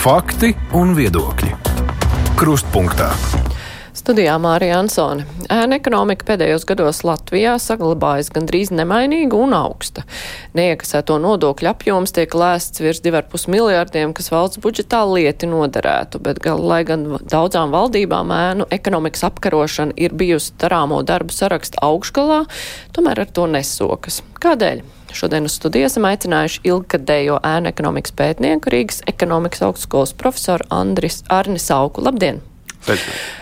Fakti un viedokļi. Krustpunktā. Studijā Mārija Ansone. Ēna ekonomika pēdējos gados Latvijā saglabājas gandrīz nemainīga un augsta. Neiekasēto nodokļu apjoms tiek lēsts virs 2,5 miljārdiem, kas valsts budžetā lieti noderētu, bet gal, lai gan daudzām valdībām ēnu ekonomikas apkarošana ir bijusi darāmo darbu saraksta augšgalā, tomēr ar to nesokas. Kādēļ? Šodien uz studiju esam aicinājuši ilgadējo ēnu ekonomikas pētnieku Rīgas ekonomikas augstskolas profesoru Andris Arnis Auku. Labdien! Sveicināti!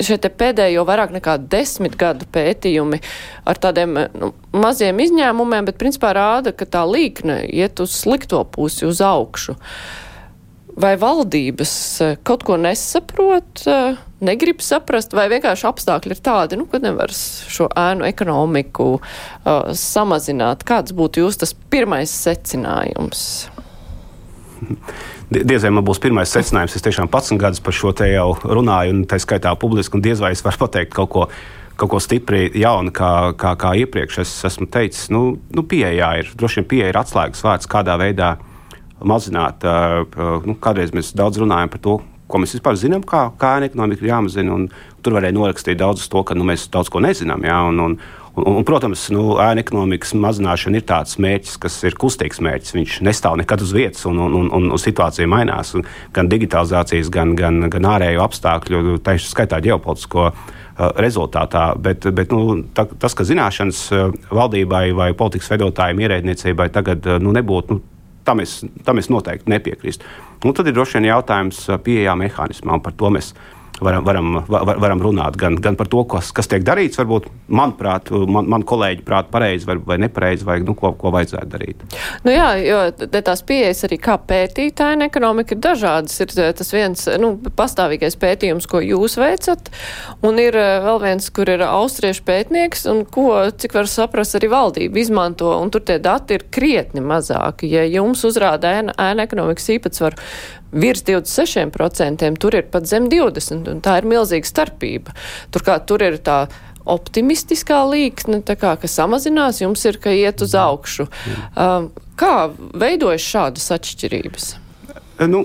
šie pēdējo vairāk nekā desmit gadu pētījumi ar tādiem nu, maziem izņēmumiem, bet principā rāda, ka tā līkne iet uz slikto pusi, uz augšu. Vai valdības kaut ko nesaprot, negrib saprast, vai vienkārši apstākļi ir tādi, nu, ka nevar šo ēnu ekonomiku uh, samazināt? Kāds būtu jūs tas pirmais secinājums? diez vai man būs pirmais secinājums. Es tiešām pats gadus par šo te jau runāju, un tā skaitā publiski, un diez vai es varu pateikt kaut ko. Kaut ko stipri jaunu, kā, kā, kā iepriekš es esmu teicis. Nu, nu, pieejā ir, droši vien pieeja ir atslēgas vārds, kādā veidā mazināt. Nu, kādreiz mēs daudz runājam par to, ko mēs vispār zinām, kā, kā ekonomika ir jāmazina. Tur varēja norakstīt daudz to, ka nu, mēs daudz ko nezinām. Jā, un, un, Un, un, protams, nu, ēna ekonomikas mazināšana ir tāds mērķis, kas ir kustīgs mērķis. Viņš nestāv nekad uz vietas, un, un, un, un situācija mainās. Un gan digitalizācijas, gan, gan, gan ārējo apstākļu, tā skaitā ģeopolitisko rezultātā. Bet, bet nu, ta, tas, ka zināšanas valdībai vai politikas veidotājiem, ierēdniecībai tagad nu, nebūtu. Nu, Tam es, tam es noteikti nepiekrīstu. Un tad ir droši vien jautājums pieejā mehānismā, un par to mēs varam, varam, var, varam runāt gan, gan par to, kas, kas tiek darīts, varbūt manuprāt, man, man kolēģi prāt pareizi vai, vai nepareizi, vai nu, ko, ko vajadzētu darīt. Nu jā, jo tās pieejas arī kā pētītāja ekonomika ir dažādas. Ir eh, tas viens nu, pastāvīgais pētījums, ko jūs veicat, un ir eh, vēl viens, kur ir austriešu pētnieks, un ko, cik var saprast, arī valdība izmanto, un tur tie dati ir krietni mazāki. Ja jums uzrāda ēna, ēna ekonomikas īpatsvaru virs 26%, tur ir pat zem 20%, un tā ir milzīga starpība. Turklāt tur ir tā optimistiskā līkne, kā, ka samazinās, jums ir, ka iet uz augšu. Um, kā veidojas šādas atšķirības? Nu,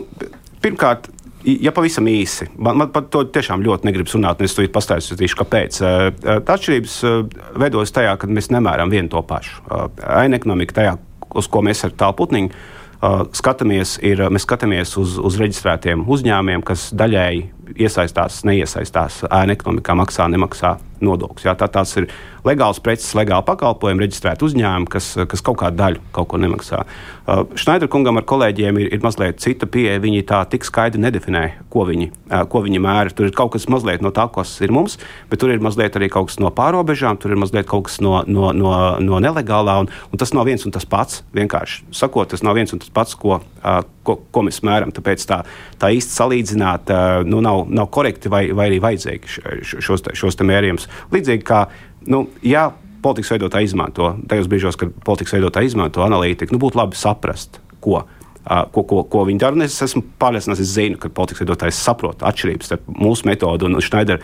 pirmkārt, ja pavisam īsi, man, man par to tiešām ļoti negribas runāt, un es to pastāstīšu, kāpēc. Uh, tā atšķirības uh, veidojas tajā, ka mēs nemēram vienu to pašu. Uh, Aina ekonomika tajā, uz ko mēs ar tālu putniņu skatāmies, ir, mēs skatāmies uz, uz reģistrētiem uzņēmumiem, kas daļēji iesaistās, neiesaistās ēna ekonomikā, maksā, nemaksā nodokļus. Tā tās ir legāls preces, legāli pakalpojumi, reģistrēti uzņēmumi, kas, kas kaut kādu daļu kaut ko nemaksā. Uh, Šnaiderkungam ar kolēģiem ir, ir mazliet cita pieeja. Viņi tā tik skaidri nedefinē, ko viņi, uh, ko viņi mēra. Tur ir kaut kas mazliet no tā, kas ir mums, bet tur ir mazliet arī kaut kas no pārobežām, tur ir mazliet kaut kas no, no, no, no nelegālā. Un, un tas nav viens un tas pats. Vienkārši sakot, tas nav viens un tas pats, ko, uh, ko, ko mēs mēram. Tāpēc tā, tā īsti salīdzināt nu, nav, nav korekti vai, vai arī vajadzīgi šos, šos mērījumus. Līdzīgi kā, nu, ja politikas veidotāji izmanto, tajos brīžos, kad politikas veidotāji izmanto analītiku, nu, būtu labi saprast, ko. Uh, ko, ko, ko viņi dara. Es esmu pārliecināts, es zinu, ka politikas veidotājs saprot atšķirības starp mūsu metodu un Šneidera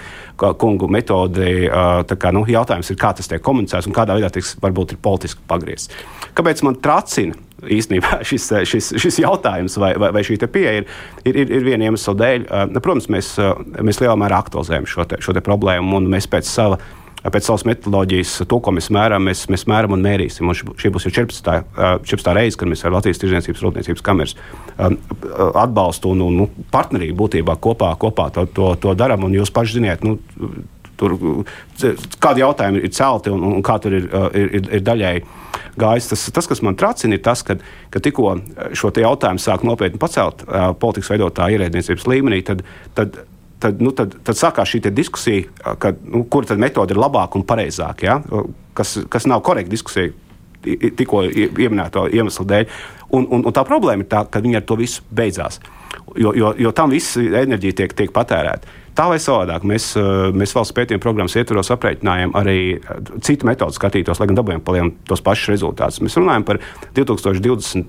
kungu metodi. Uh, kā, nu, jautājums ir, kā tas tiek komunicēts un kādā veidā tiks varbūt ir politiski pagriezts. Kāpēc man tracina īstenībā šis, šis, šis jautājums vai, vai, vai šī pieeja ir, ir, ir, ir viena iemesla dēļ? Uh, protams, mēs, mēs lielā mērā aktualizējam šo, te, šo te problēmu un mēs pēc sava pēc savas metodoloģijas, to, ko mēs mēram, mēs, mēs mēram un mērīsim. Un šī būs jau 14. 14. reize, kad mēs ar Latvijas Tirzniecības Rūpniecības kameras atbalstu un, un nu, partnerību būtībā kopā, kopā to, to, to darām. Jūs paši ziniet, nu, tur, kādi jautājumi ir celti un, un kā tur ir, ir, ir, ir daļēji gājis. Tas, tas, kas man tracina, ir tas, ka, ka tikko šo jautājumu sāk nopietni pacelt politikas veidotāju ierēdniecības līmenī, tad, tad tad, nu, tad, tad sākās šī diskusija, ka, nu, kur tad metode ir labāka un pareizāka, ja? kas, kas nav korekta diskusija tikko pieminēto iemeslu dēļ. Un, un, un tā problēma ir tā, ka viņi ar to visu beidzās. Jo, jo, jo tam viss enerģija tiek, tiek patērēta. Tā vai savādāk, mēs, mēs valsts pētījuma programmas ietvaros aprēķinājām arī citu metodu skatītos, lai gan dabūjām palielināt tos pašus rezultātus. Mēs runājam par 2020.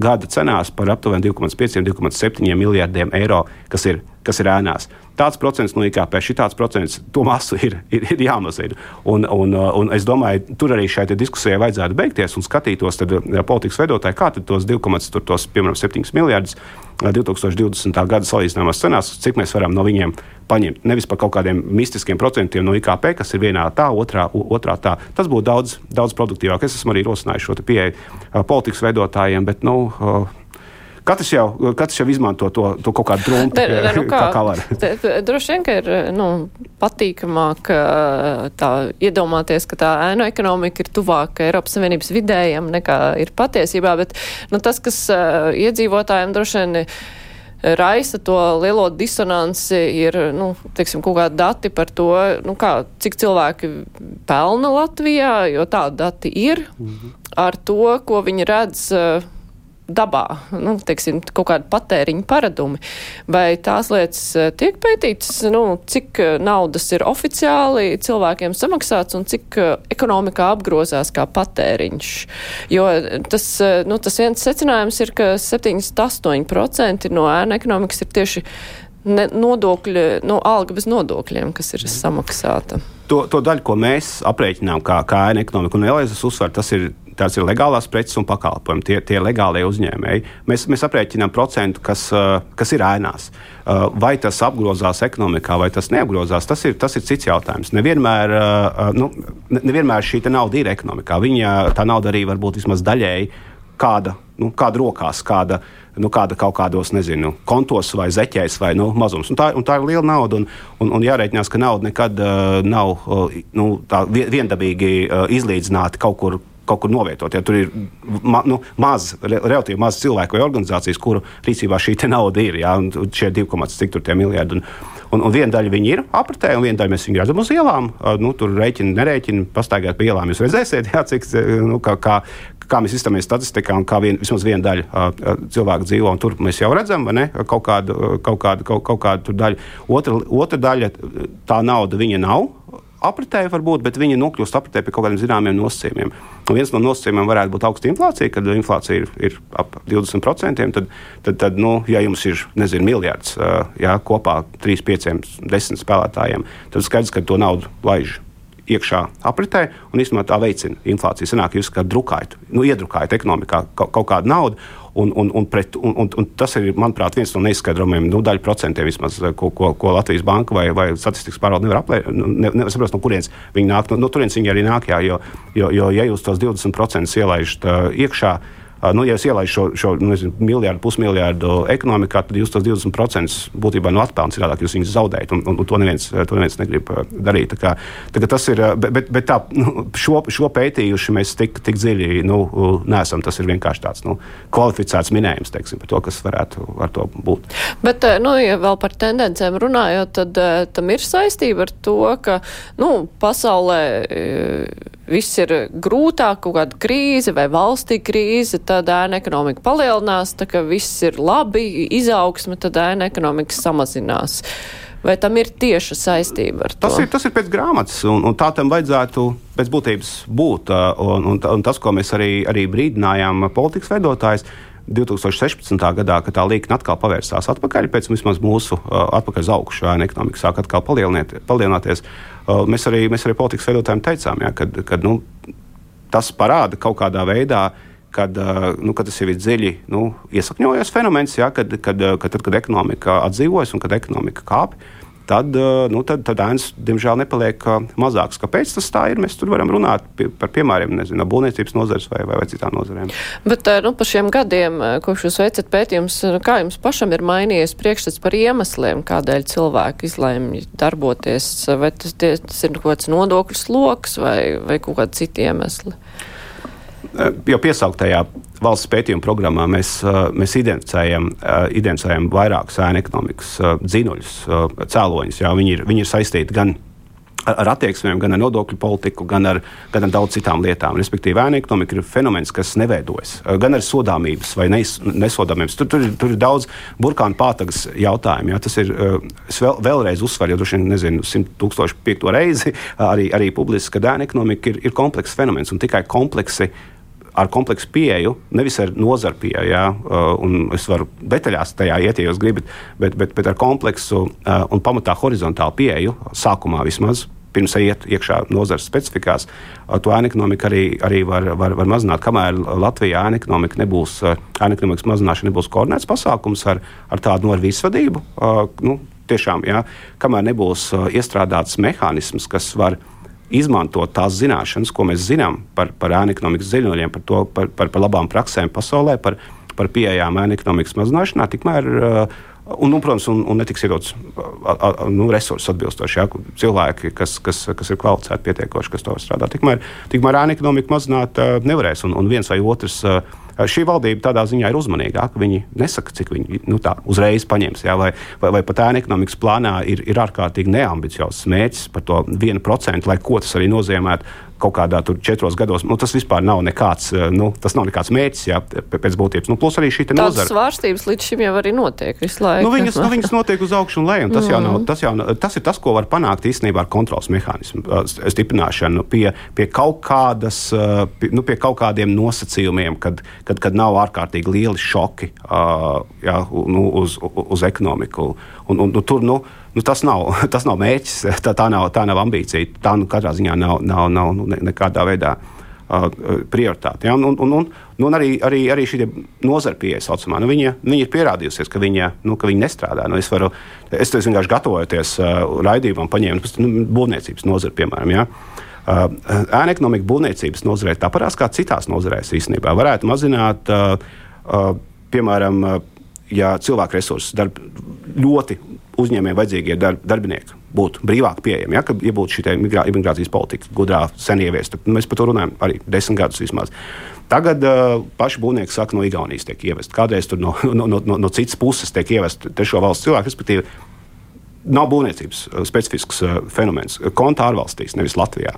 gada cenās par aptuveni 2,5-2,7 miljardiem eiro, kas ir, kas ir ēnās. Tāds procents no IKP, šitāds procents, to masu ir, ir, ir jāmazina. Un, un, un es domāju, tur arī šai diskusijai vajadzētu beigties un skatītos tad, politikas veidotāji, kā tos 2,7 miljardus 2020. gada salīdzināmās cenās, cik mēs varam no viņiem paņemt. Nevis par kaut kādiem mistiskiem procentiem no IKP, kas ir vienā tā, otrā, otrā tā. Tas būtu daudz, daudz produktīvāk. Es esmu arī rosinājis šo pieeju politikas veidotājiem, bet, nu, Katrs jau, katrs jau izmanto to, to kaut kādu trumpu, ne, nu kā, kā, kā var. Droši vien, ka ir nu, patīkamāk tā iedomāties, ka tā ēnu ekonomika ir tuvāk Eiropas Savienības vidējam nekā ir patiesībā, bet nu, tas, kas uh, iedzīvotājiem droši vien raisa to lielo disonanci, ir nu, teiksim, kaut kādi dati par to, nu, kā, cik cilvēki pelna Latvijā, jo tādi dati ir, -hmm. ar to, ko viņi redz. Uh, dabā, nu, teiksim, kaut kādi patēriņa paradumi. Vai tās lietas eh, tiek pētītas, nu, cik eh, naudas ir oficiāli cilvēkiem samaksāts un cik eh, ekonomikā apgrozās kā patēriņš? Jo tas, nu, tas viens secinājums ir, ka 78% no ēna ekonomikas ir tieši ne, nodokļi, no alga bez nodokļiem, kas ir samaksāta. To, to daļu, ko mēs aprēķinām kā, kā ēna ekonomika, un vēlreiz uzsver, tas ir tās ir legālās preces un pakalpojumi, tie, tie legālie uzņēmēji. Mēs, mēs aprēķinām procentu, kas, uh, kas ir ēnās. Uh, vai tas apgrozās ekonomikā, vai tas neapgrozās, tas ir, tas ir cits jautājums. Nevienmēr, uh, nu, nevienmēr šī nauda ir ekonomikā. Viņa tā nauda arī var būt vismaz daļēji kāda, nu, kāda rokās, kāda, nu, kāda kaut kādos, nezinu, kontos vai zeķēs vai nu, mazums. Un tā, un tā ir liela nauda, un, un, un jārēķinās, ka nauda nekad uh, nav uh, nu, viendabīgi uh, izlīdzināta kaut kur kaut kur novietot. Ja tur ir ma, nu, maz, relatīvi maz cilvēku vai organizācijas, kuru rīcībā šī nauda ir, ja, šie 2,5 miljardi. Un, un, un viena daļa viņi ir apritē, un viena daļa mēs viņu redzam uz ielām. Nu, tur rēķina, nerēķina, pastaigāt pa ielām. Jūs redzēsiet, jā, cik, nu, kā, kā, kā mēs izstāmies statistikā, un kā vien, vismaz viena daļa cilvēku dzīvo. Tur mēs jau redzam, ne, kaut kādu, kaut kādu, kaut, kaut kādu daļu. Otra, otra daļa, tā nauda viņa nav apritē, varbūt, bet viņi nokļūst apritē pie kaut kādiem zināmiem nosacījumiem. Un viens no nosacījumiem varētu būt augsta inflācija, kad inflācija ir, ir ap 20%. Tad, tad, tad nu, ja jums ir nezinu, miljards jā, kopā 3, 5, 10 spēlētājiem, tad skaidrs, ka to naudu laiž iekšā apritē un īstenībā tā veicina inflāciju. Sanāk, jūs kā drukājat, nu, iedrukājat ekonomikā kaut, kaut kādu naudu. Un, un, un, pret, un, un, un tas ir, manuprāt, viens no neizskaidrojumiem, nu, daļa procentiem vismaz, ko, ko, ko Latvijas banka vai, vai statistikas pārvalde nevar aplēst. Nu, ne, nevar saprast, no kurienes viņi nāk. No, no turienes viņi arī nāk, jā, jo, jo, jo ja jūs tos 20% ielaižat uh, iekšā, Nu, ja es ielaidu šo, šo nu, nezinu, miljardu, pusmiljardu ekonomikā, tad jūs tos 20% būtībā no atpelniem citādāk jūs viņus zaudējat. Un, un, un to, neviens, to neviens negrib darīt. Tā kā, tā kā tas ir, bet, bet tā, nu, šo, šo pētījuši mēs tik, tik dziļi nu, neesam. Tas ir vienkārši tāds nu, kvalificēts minējums teiksim, par to, kas varētu ar to būt. Bet, nu, ja vēl par tendencēm runājot, tad tam ir saistība ar to, ka nu, pasaulē viss ir grūtāk, kaut kāda krīze vai valstī krīze, tad ēna ekonomika palielinās, tā ka viss ir labi, izaugsme, tad ēna ekonomika samazinās. Vai tam ir tieša saistība ar to? Tas ir, tas ir pēc grāmatas, un, un tā tam vajadzētu pēc būtības būt. Un, un, un tas, ko mēs arī, arī brīdinājām politikas veidotājs, 2016. gadā, kad tā līnija atkal pavērsās atpakaļ, pēc vismaz mūsu uh, atpakaļ uz augšu, ja ekonomika sāk atkal palielināties, uh, mēs arī, mēs arī politikas veidotājiem teicām, ja, kad, kad nu, tas parāda kaut kādā veidā, kad, uh, nu, kad tas jau ir dziļi nu, iesakņojies fenomens, ja, kad, kad, kad, tad, kad ekonomika atdzīvojas un kad ekonomika kāpj tad, eh, nu, tad, tad ēnas, diemžēl, nepaliek eh, mazākas. Kāpēc tas tā ir? Mēs tur varam runāt par piemēriem, nezinu, no būvniecības nozares vai, vai, vai citām nozarēm. Bet eh, nu, par šiem gadiem, kopš jūs veicat pētījumus, kā jums pašam ir mainījies priekšstats par iemesliem, kādēļ cilvēki izlēma darboties? Vai tas, tie, tas ir kaut kāds nodokļu sloks vai, vai kaut kādi citi iemesli? Jau piesauktajā valsts pētījuma programmā mēs, mēs identificējam, identificējam vairākus ēnu ekonomikas dzinuļus, cēloņus. Jā, viņi, ir, viņi ir saistīti gan ar attieksmēm, gan ar nodokļu politiku, gan ar, gan ar daudz citām lietām. Respektīvi, ēna ekonomika ir fenomens, kas neveidojas gan ar sodāmības vai nes, nesodāmības. Tur, tur, tur ir daudz burkānu pātagas jautājumu. Ja? Tas ir, vēl, vēlreiz uzsveru, jo droši vien nezinu, simt tūkstošu piekto reizi arī, arī publiski, ka ēna ekonomika ir, ir komplekss fenomens un tikai kompleksi ar kompleksu pieeju, nevis ar nozaru pieeju. Ja, un es varu detaļās tajā iet, ja jūs gribat, bet, bet, bet ar kompleksu un pamatā horizontālu pieeju, sākumā vismaz. Pirms iet iekšā nozares specifikās, to ēnu ekonomiku arī, arī var, var, var mazināt. Kamēr Latvijā ēnu ekonomika nebūs, ēnu ekonomikas mazināšana nebūs koordinēts pasākums ar, ar tādu no ar visvadību, nu, tiešām, jā, kamēr nebūs iestrādāts mehānisms, kas var uh, izmantot tās zināšanas, ko mēs zinām par, par ēnu ekonomikas dziļuļiem, par, to, par, par, par labām praksēm pasaulē, par, par pieejām ēnu ekonomikas mazināšanā, tikmēr. Uh, Un, nu, protams, un, un netiks iedots nu, resursi atbilstoši. Ja, cilvēki, kas, kas, kas ir kvalificēti, pietiekoši, kas to strādā. Tikmēr, tikmēr ēna ekonomika mazināt uh, nevarēs. Un, un viens vai otrs uh, Šī valdība tādā ziņā ir uzmanīgāka. Viņi nesaka, cik viņi nu, tā, uzreiz paņems. Jā, vai, vai, vai pat ēna ekonomikas plānā ir, ir ārkārtīgi neambiciozs mērķis par to 1%, lai ko tas arī nozīmētu kaut kādā tur četros gados. Nu, tas vispār nav nekāds, eh, nu, tas nav nekāds mērķis, jā, pēc būtības. Nu, plus arī šī nozara. Tādas svārstības līdz šim jau arī notiek visu laiku. Nu, viņas, nu, viņas notiek uz augšu un leju, un tas, mm. jau nav, tas, jau, tas ir tas, ko var panākt īstenībā ar kontrols mehānismu stiprināšanu pie, pie, kaut kādas, pie, nu, pie kaut kādiem nosacījumiem, kad, kad, kad nav ārkārtīgi lieli šoki jā, nu, uz, uz ekonomiku. Un, un, un, tur, nu, nu, tas, nav, tas nav mērķis, tā, tā, nav, tā nav ambīcija. Tā nu, katrā ziņā nav, nav, nav nu, ne, nekādā veidā uh, prioritāte. Ja? Un, un, un, nu, un arī, arī, arī šī nozara pieeja saucamā, nu, viņa, viņa ir pierādījusies, ka viņa, nu, ka viņa nestrādā. Nu, es, varu, es, vienkārši gatavojoties uh, raidījumam, paņēmu nu, būvniecības nozari, piemēram. Ja? Uh, ēna ekonomika būvniecības nozarē tāpat kā citās nozarēs īstenībā varētu mazināt, uh, uh, piemēram, uh, ja cilvēku resursus darb, ļoti uzņēmējiem vajadzīgie darb, darbinieki būtu brīvāk pieejami. Ja, ja būtu šī imigrācijas politika gudrā sen ieviesta, mēs par to runājam arī desmit gadus vismaz. Tagad uh, paši būvnieki saka, no Igaunijas tiek ievest. Kādreiz tur no, no, no, no, citas puses tiek ievest trešo valstu cilvēku, respektīvi, nav būvniecības uh, specifisks uh, fenomens. Konta ārvalstīs, nevis Latvijā.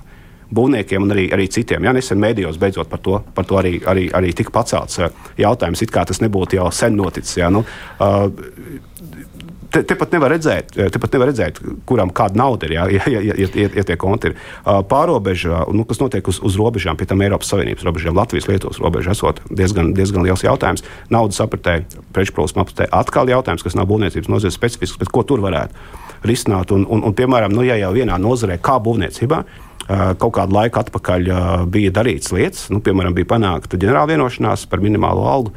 Būvniekiem un arī, arī citiem. Jā, nesen mēdījos beidzot par to, par to arī, arī, arī tika pacelts uh, jautājums, it kā tas nebūtu jau sen noticis. Jā, nu, uh, te, te pat redzēt, te pat nevar redzēt kuram kāda nauda ir, ja, ja, ja, ja, ja tie konti ir. Pārobežā, nu, kas notiek uz, uz robežām, pie tam Eiropas Savienības robežām, Latvijas, Lietuvas robežā, esot diezgan, diezgan liels jautājums. Naudas apritē, preču plūsma apritē, atkal jautājums, kas nav būvniecības nozares specifisks, bet ko tur varētu risināt. Un, un, un, piemēram, nu, ja jau vienā nozarē, kā būvniecībā, kaut kādu laiku atpakaļ bija darīts lietas, nu, piemēram, bija panākta ģenerāla vienošanās par minimālo algu.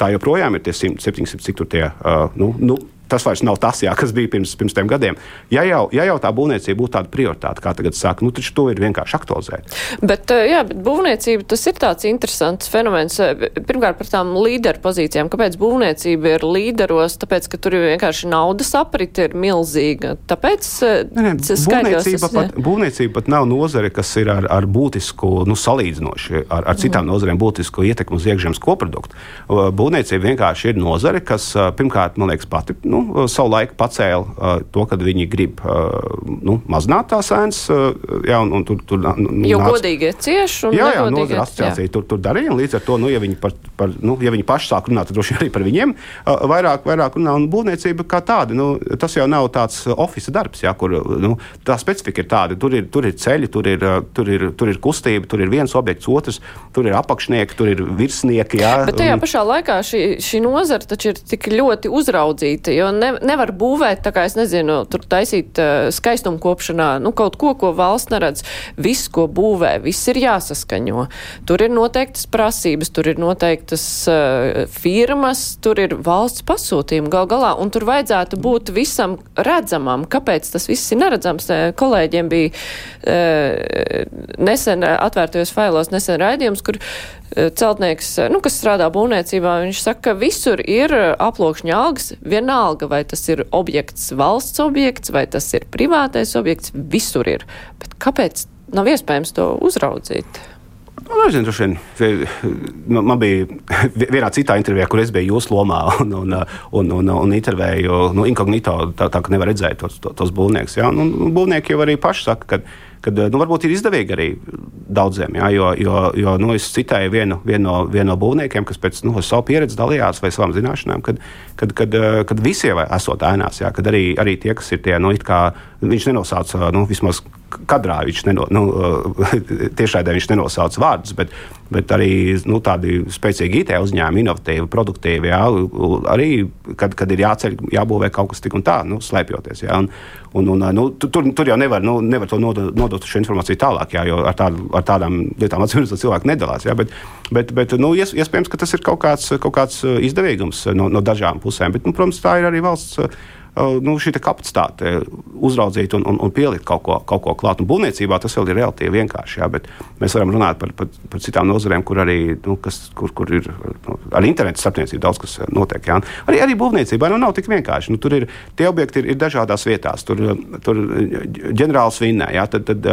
Tā joprojām ir tie 100, 700, cik tur tie uh, nu, nu, tas vairs nav tas, jā, kas bija pirms, pirms tiem gadiem. Ja jau, ja jau tā būvniecība būtu tāda prioritāte, kā tagad saka, nu, taču to ir vienkārši aktualizēt. Bet, eh, jā, bet būvniecība tas ir tāds interesants fenomens. Eh, pirmkārt, par tām līderu pozīcijām. Kāpēc būvniecība ir līderos? Tāpēc, ka tur ir vienkārši naudas aprite ir milzīga. Tāpēc eh, ne, ne, būvniecība, tas, pat, būvniecība pat nav nozare, kas ir ar, ar būtisku, nu, salīdzinoši ar, ar citām mm. nozarēm būtisku ietekmu uz iekšzemes koproduktu. Būvniecība vienkārši ir nozare, kas pirmkārt, man liekas, pati. Nu, nu, savu laiku pacēla uh, to, ka viņi grib uh, nu, mazināt tās ēnas. Uh, jā, un, un tur, tur, nu, jo nāc... godīgi cieši. Jā, jā nozara asociācija tur, tur darīja. Līdz ar to, nu, ja viņi, par, par, nu, ja viņi paši sāk runāt, tad droši arī par viņiem vairāk, vairāk runā. Un būvniecība kā tāda, nu, tas jau nav tāds oficiāls darbs, jā, kur nu, tā specifika ir tāda. Tur ir, tur ir ceļi, tur ir, tur, ir, tur ir kustība, tur ir viens objekts, otrs, tur ir apakšnieki, tur ir virsnieki. Jā. Bet tajā pašā laikā šī, šī nozara taču ir tik ļoti uzraudzīta. Jo ne, nevar būvēt, tā kā es nezinu, tur taisīt uh, skaistumu kopšanā, nu, kaut ko, ko valsts neredz. Viss, ko būvē, viss ir jāsaskaņo. Tur ir noteiktas prasības, tur ir noteiktas uh, firmas, tur ir valsts pasūtījumi gal galā, un tur vajadzētu būt visam redzamam. Kāpēc tas viss ir neredzams? Kolēģiem bija uh, nesen atvērtajos failos nesen raidījums, kur Eh, celtnieks, eh, nu, kas strādā būvniecībā, viņš saka, ka visur ir eh, aploksņa algas, vienalga, vai tas ir objekts, valsts objekts, vai tas ir privātais objekts, visur ir. Bet kāpēc nav iespējams to uzraudzīt? Nu, nezinu, droši vien. Man, man bija vienā citā intervijā, kur es biju jūsu lomā un, un, un, un, un intervēju nu, inkognito, tā, tā ka nevar redzēt tos, tos būvniekus. Ja? Un, un būvnieki jau arī paši saka, ka, ka nu, varbūt ir izdevīgi arī daudziem. Jā, jo, jo, jo nu, es citēju vienu, vienu, no, vienu no būvniekiem, kas pēc nu, savu pieredzi dalījās vai savām zināšanām, kad, kad, kad, kad visi jau esot ēnās, jā, kad arī, arī tie, kas ir tie, nu, kā, viņš nenosauca, nu, vismaz kadrā viņš neno, nu, tiešraidē viņš nenosauc vārdus, bet, bet arī nu, tādi spēcīgi IT uzņēmumi, inovatīvi, produktīvi, jā, arī, kad, kad ir jāceļ, jābūvē kaut kas tik un tā, nu, slēpjoties. Jā, un, un, un, nu, tur, tur jau nevar, nu, nevar to nodot, nodot šo informāciju tālāk, jā, jo ar, tādu, ar tādām lietām atsevišķi cilvēki nedalās. Jā, bet, bet, bet nu, iespējams, ka tas ir kaut kāds, kaut kāds izdevīgums no, no dažām pusēm. Bet, nu, protams, tā ir arī valsts nu, šī kapacitāte uzraudzīt un, un, un pielikt kaut ko, kaut ko klāt. Un būvniecībā tas vēl ir relatīvi vienkārši, jā, bet mēs varam runāt par, par, par citām nozarēm, kur arī nu, kas, kur, kur ir nu, ar internetu starpniecību daudz kas notiek. Jā. Arī, arī būvniecībā nu, nav tik vienkārši. Nu, tur ir tie objekti ir, ir dažādās vietās. Tur, tur ģenerālis vinnē, jā, tad, tad,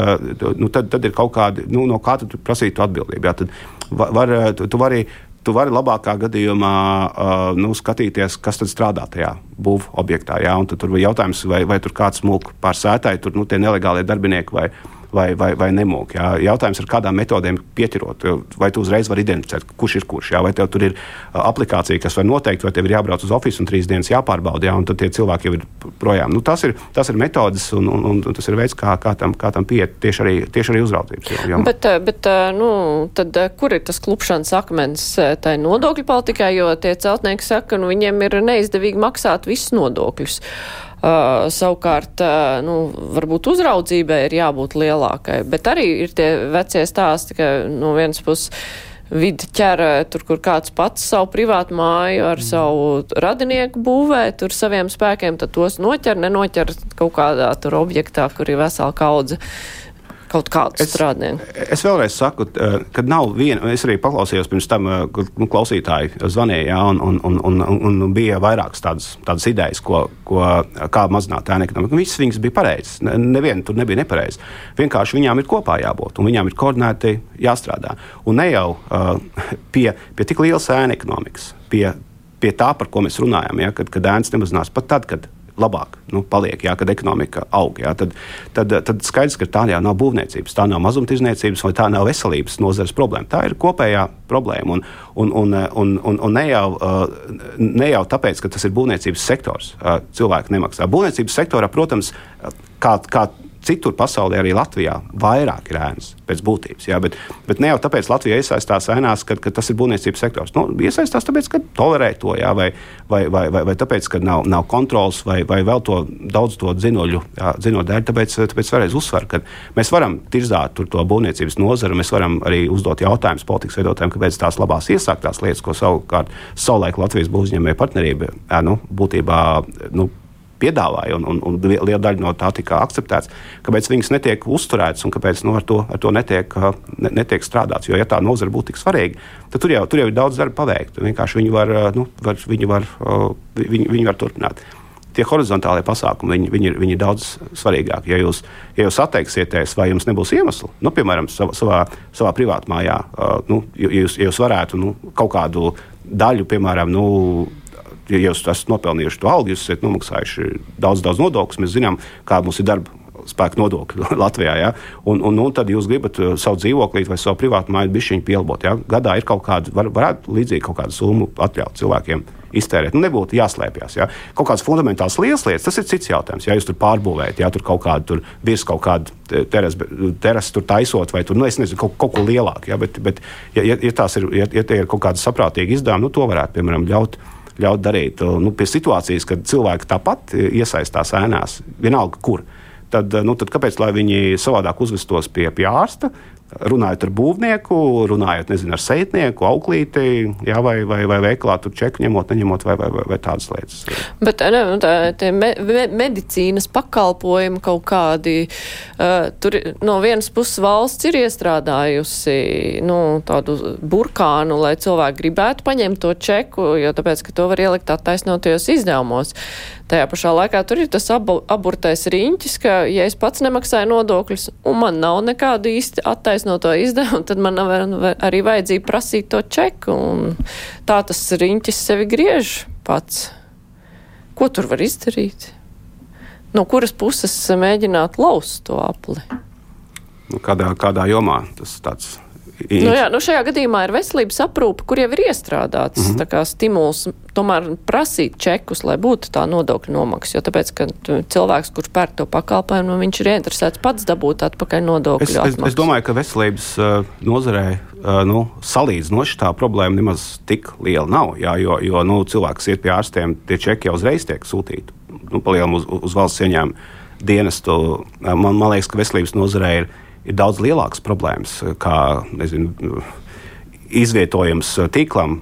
nu, tad, tad ir kaut kādi, nu, no kā tu prasītu atbildību. Jā, tad var, var, tu, tu vari tu vari labākā gadījumā uh, nu, skatīties, kas tad strādā tajā būvniecības objektā. Jā, tur bija jautājums, vai, vai tur kāds mūk pār sētāju, tur nu, tie nelegālie darbinieki vai ne vai, vai, vai nemūk. Jā. Jautājums ir, kādām metodēm pieķirot, vai tu uzreiz vari identificēt, kurš ir kurš. Jā. Vai tev tur ir aplikācija, kas var noteikt, vai tev ir jābrauc uz oficiālu un trīs dienas jāpārbauda, jā, un tad tie cilvēki jau ir projām. Nu, tas, ir, tas ir metodas un, un, un, un tas ir veids, kā, kā tam, kā tam pieiet tieši arī, tieši arī uzraudzības. Jā. Bet, bet nu, tad, kur ir tas klupšanas akmens tai nodokļu politikai, jo tie celtnieki saka, ka nu, viņiem ir neizdevīgi maksāt visus nodokļus. Uh, savukārt, uh, nu, varbūt uzraudzībai ir jābūt lielākai, bet arī ir tie vecie stāsti, ka no vienas puses vidi ķera tur, kur kāds pats savu privātu māju ar mm. savu radinieku būvē, tur saviem spēkiem, tad tos noķer, nenoķer kaut kādā tur objektā, kur ir vesela kaudze kaut kādu es, strādnieku. Es vēlreiz saku, ka nav viena, es arī paklausījos pirms tam, kad nu, klausītāji zvanīja, jā, un, un, un, un, un bija vairākas tādas, tādas idejas, ko, ko, kā mazināt ēnu ekonomiku. Visas viņas bija pareizas, neviena tur nebija nepareiza. Vienkārši viņām ir kopā jābūt, un viņām ir koordinēti jāstrādā. Un ne jau uh, pie, pie tik lielas ēnu ekonomikas, pie, pie tā, par ko mēs runājam, ja, kad, kad ēnas nemazinās pat tad, kad labāk nu, paliek, jā, kad ekonomika aug. Jā, tad, tad, tad skaidrs, ka tā jau nav būvniecības, tā nav mazumtirdzniecības vai tā nav veselības nozares problēma. Tā ir kopējā problēma. Un, un, un, un, un, un ne, jau, ne jau tāpēc, ka tas ir būvniecības sektors, cilvēki nemaksā. Būvniecības sektorā, protams, kā, kā citur pasaulē, arī Latvijā, vairāk ir ēnas pēc būtības. Jā, bet, bet ne jau tāpēc Latvija iesaistās ēnās, ka, ka tas ir būvniecības sektors. Nu, iesaistās tāpēc, ka tolerē to, jā, vai, vai, vai, vai, vai tāpēc, ka nav, nav kontrols, vai, vai vēl to daudz to dzinuļu, jā, dēļ. Tāpēc, tāpēc vēlreiz uzsver, ka mēs varam tirzāt to būvniecības nozaru, mēs varam arī uzdot jautājumus politikas veidotājiem, kāpēc tās labās iesāktās lietas, ko savukārt savulaik Latvijas būvniecības partnerība jā, nu, būtībā. Nu, piedāvāja, un, un, un liela daļa no tā tika akceptēts, kāpēc viņas netiek uzturētas un kāpēc nu, ar, to, ar to netiek, ne, netiek strādāts. Jo, ja tā nozara būtu tik svarīga, tad tur jau, tur jau ir daudz darba paveikt. Vienkārši viņi var, nu, var, viņi var, viņi, viņi var turpināt. Tie horizontālie pasākumi viņi, viņi, ir, viņi ir daudz svarīgāki. Ja jūs, ja jūs atteiksieties, vai jums nebūs iemesli, nu, piemēram, savā, savā, savā privātmājā, nu, ja jūs, ja jūs varētu nu, kaut kādu daļu, piemēram, nu, ja jūs esat nopelnījuši to algu, jūs esat nomaksājuši daudz, daudz nodokļus, mēs zinām, kāda mums ir darba spēku nodokļi Latvijā. Ja? Un, un, un tad jūs gribat uh, savu dzīvokli vai savu privātu māju bišķiņu pielabot. Ja? Gadā ir kaut kāda, var, varētu līdzīgi kaut kādu summu atļaut cilvēkiem iztērēt. Nu, nebūtu jāslēpjas. Ja? Kaut kādas fundamentālas lielas lietas, tas ir cits jautājums. Ja jūs tur pārbūvējat, ja tur kaut kādu tur virs kaut kādu terasu teras, tur taisot, vai tur, nu, nezinu, kaut, kaut ko lielāku. Ja? Bet, bet ja, ja, ja, ir, ja, ja tie ir kaut kādi saprātīgi izdevumi, nu, to varētu, piemēram, ļaut ļaut darīt. Nu, pie situācijas, kad cilvēki tāpat iesaistās ēnās, vienalga kur, tad, nu, tad kāpēc viņi savādāk uzvestos pie, pie ārsta? Runājot ar būvnieku, runājot nezinu, ar seitnieku, auklīti, jā, vai, vai, vai veiklā tur čeku ņemot, neņemot, vai, vai, vai, vai tādas lietas. Bet ne, nu, tā, tie me, me, medicīnas pakalpojumi kaut kādi, uh, tur no vienas puses valsts ir iestrādājusi nu, tādu burkānu, lai cilvēki gribētu paņemt to čeku, jo tāpēc, ka to var ielikt attaisnotajos izdevumos. Tajā pašā laikā tur ir tas abu, aburtais riņķis, ka, ja es pats nemaksāju nodokļus un man nav nekādu īsti attaisnoto izdevumu, tad man nav arī vajadzīga prasīt to čeku. Tā tas riņķis sevi griež pats. Ko tur var izdarīt? No kuras puses mēģināt laust to apli? nu, kādā, kādā jomā tas tāds Nu, jā, nu šajā gadījumā ir veselības aprūpe, kur jau ir iestrādāts mm -hmm. stimuls tomēr prasīt čekus, lai būtu tā nodokļu nomaksa. Jo tāpēc, ka cilvēks, kurš pērk to pakalpojumu, nu, viņš ir interesēts pats dabūt atpakaļ nodokļu. Es, es, es domāju, ka veselības uh, nozarē uh, nu, salīdzinoši tā problēma nemaz tik liela nav. Jā, jo jo nu, cilvēks iet pie ārstiem, tie čeki jau uzreiz tiek sūtīti nu, palielinām uz, uz valsts ieņēmumu dienestu. Man, man liekas, ka veselības nozarē ir ir daudz lielākas problēmas, kā nezinu, izvietojums tīklam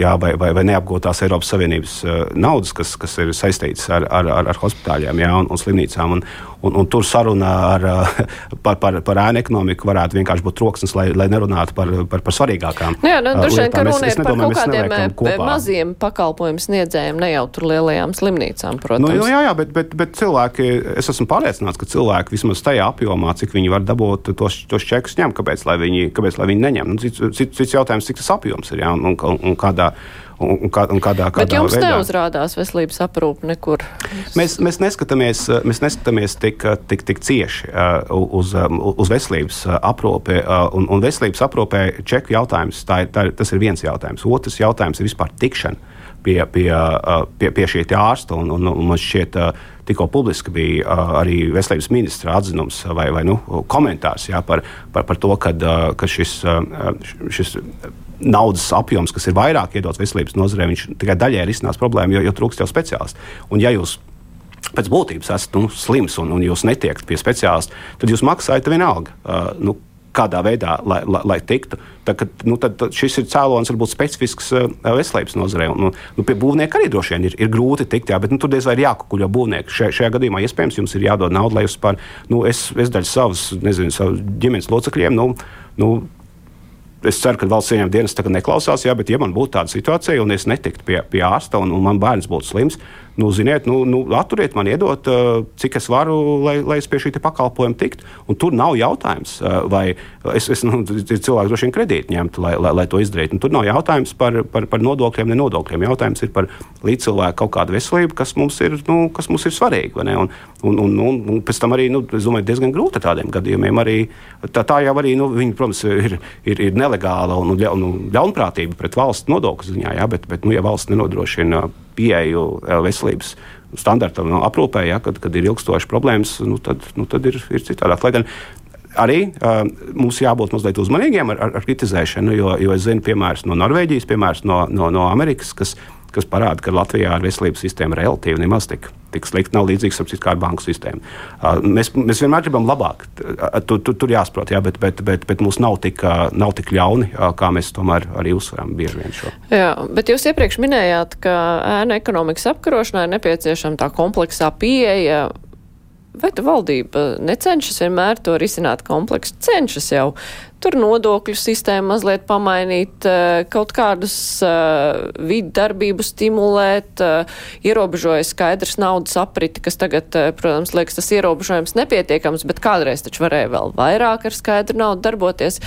jā, vai, vai, vai neapgūtās Eiropas Savienības naudas, kas, kas ir saistītas ar, ar, ar, ar hospitāļiem jā, un, un slimnīcām. Un, Un, un tur saruna ar, par, par, par ēnu ekonomiku varētu vienkārši būt troksnis, lai, lai nerunātu par, par, par svarīgākām lietām. Jā, nu, droši vien, ka runa ir par kaut kādiem maziem pakalpojumu sniedzējiem, ne jau tur lielajām slimnīcām, protams. Nu, jā, jā, bet, bet, bet cilvēki, es esmu pārliecināts, ka cilvēki vismaz tajā apjomā, cik viņi var dabūt tos, tos čekus ņem, kāpēc, lai viņi, kāpēc, lai viņi neņem. Nu, cits, cits, cits jautājums, cik tas apjoms ir jā, un, un, un kādā un, kā, un kādā, kādā Bet jums veidā. neuzrādās veselības aprūpe nekur? Mēs, mēs neskatāmies, mēs neskatāmies tik, tik, tik cieši uh, uz, um, uz veselības uh, aprūpi. Uh, un, un veselības aprūpē čeku jautājums, tā ir, tā, tas ir viens jautājums. Otrs jautājums ir vispār tikšana pie, pie, pie, pie šī ārsta. Un, un, un man šķiet, tikko publiski bija arī veselības ministra atzinums vai, vai nu, komentārs jā, par, par, par to, kad, ka šis, šis naudas apjoms, kas ir vairāk iedots veselības nozarē, viņš tikai daļai risinās problēmu, jo, jo trūkst jau speciālistu. Un, ja jūs pēc būtības esat nu, slims un, un jūs netiekat pie speciālista, tad jūs maksājat vienalga. Uh, nu, kādā veidā, lai, lai, lai tiktu. Tā, kad, nu, tad, tad šis ir cēlonis, varbūt specifisks uh, veselības nozarē. Un, nu, nu, pie būvnieka arī droši vien ir, ir grūti tikt, jā, bet nu, tur diez vai ir jākukuļo būvnieki. Šajā, šajā gadījumā iespējams jums ir jādod nauda, lai jūs par, nu, es, es daļu savas, nezinu, savu ģimenes locekļiem, nu, nu, es ceru, ka valsts ieņēmuma dienas neklausās, jā, bet ja man būtu tāda situācija un es netiktu pie, pie ārsta un, un man bērns būtu slims, nu, ziniet, nu, nu, atturiet man, iedot, uh, cik es varu, lai, lai es pie šī pakalpojuma tiktu. Tur nav jautājums, uh, vai es, es nu, cilvēku droši vien kredītu ņemtu, lai, lai, lai to izdarītu. Un tur nav jautājums par, par, par nodokļiem, ne nodokļiem. Jautājums ir par līdzcilvēku kaut kādu veselību, kas mums ir, nu, kas mums ir svarīga. Un, un, un, un, un pēc tam arī, nu, es domāju, diezgan grūti tādiem gadījumiem. Arī, tā, tā jau arī, nu, viņi, protams, ir, ir, ir nelegāla un, un ļaunprātība pret valsts nodokļu ziņā, jā, bet, bet nu, ja valsts nenodrošina pieeju veselības standartam no aprūpē, ja, kad, kad ir ilgstošas problēmas, nu, tad, nu, tad ir, ir citādāk. Lai gan arī uh, mums jābūt mazliet uzmanīgiem ar, ar, ar kritizēšanu, jo, jo es zinu piemērus no Norvēģijas, piemērs no, no, no Amerikas, kas, kas parāda, ka Latvijā ar veselības sistēmu relatīvi nemaz tik, tik slikti nav līdzīgs ar kā ar banku sistēmu. Uh, mēs, mēs vienmēr gribam labāk, tur, tur, tur jāsaprot, jā, bet, bet, bet, bet mums nav tik, uh, nav tik ļauni, uh, kā mēs tomēr arī uzsveram bieži vien šo. Jā, bet jūs iepriekš minējāt, ka ēna ekonomikas apkarošanai ir nepieciešama tā kompleksā pieeja Tu valdība necenšas vienmēr to risināt kompleksu? Cenšas jau tur nodokļu sistēmu mazliet pamainīt, eh, kaut kādus uh, vidu darbību stimulēt, uh, ierobežoja skaidrs naudas apriti, kas tagad, protams, liekas tas ierobežojums nepietiekams, bet kādreiz taču varēja vēl vairāk ar skaidru naudu darboties.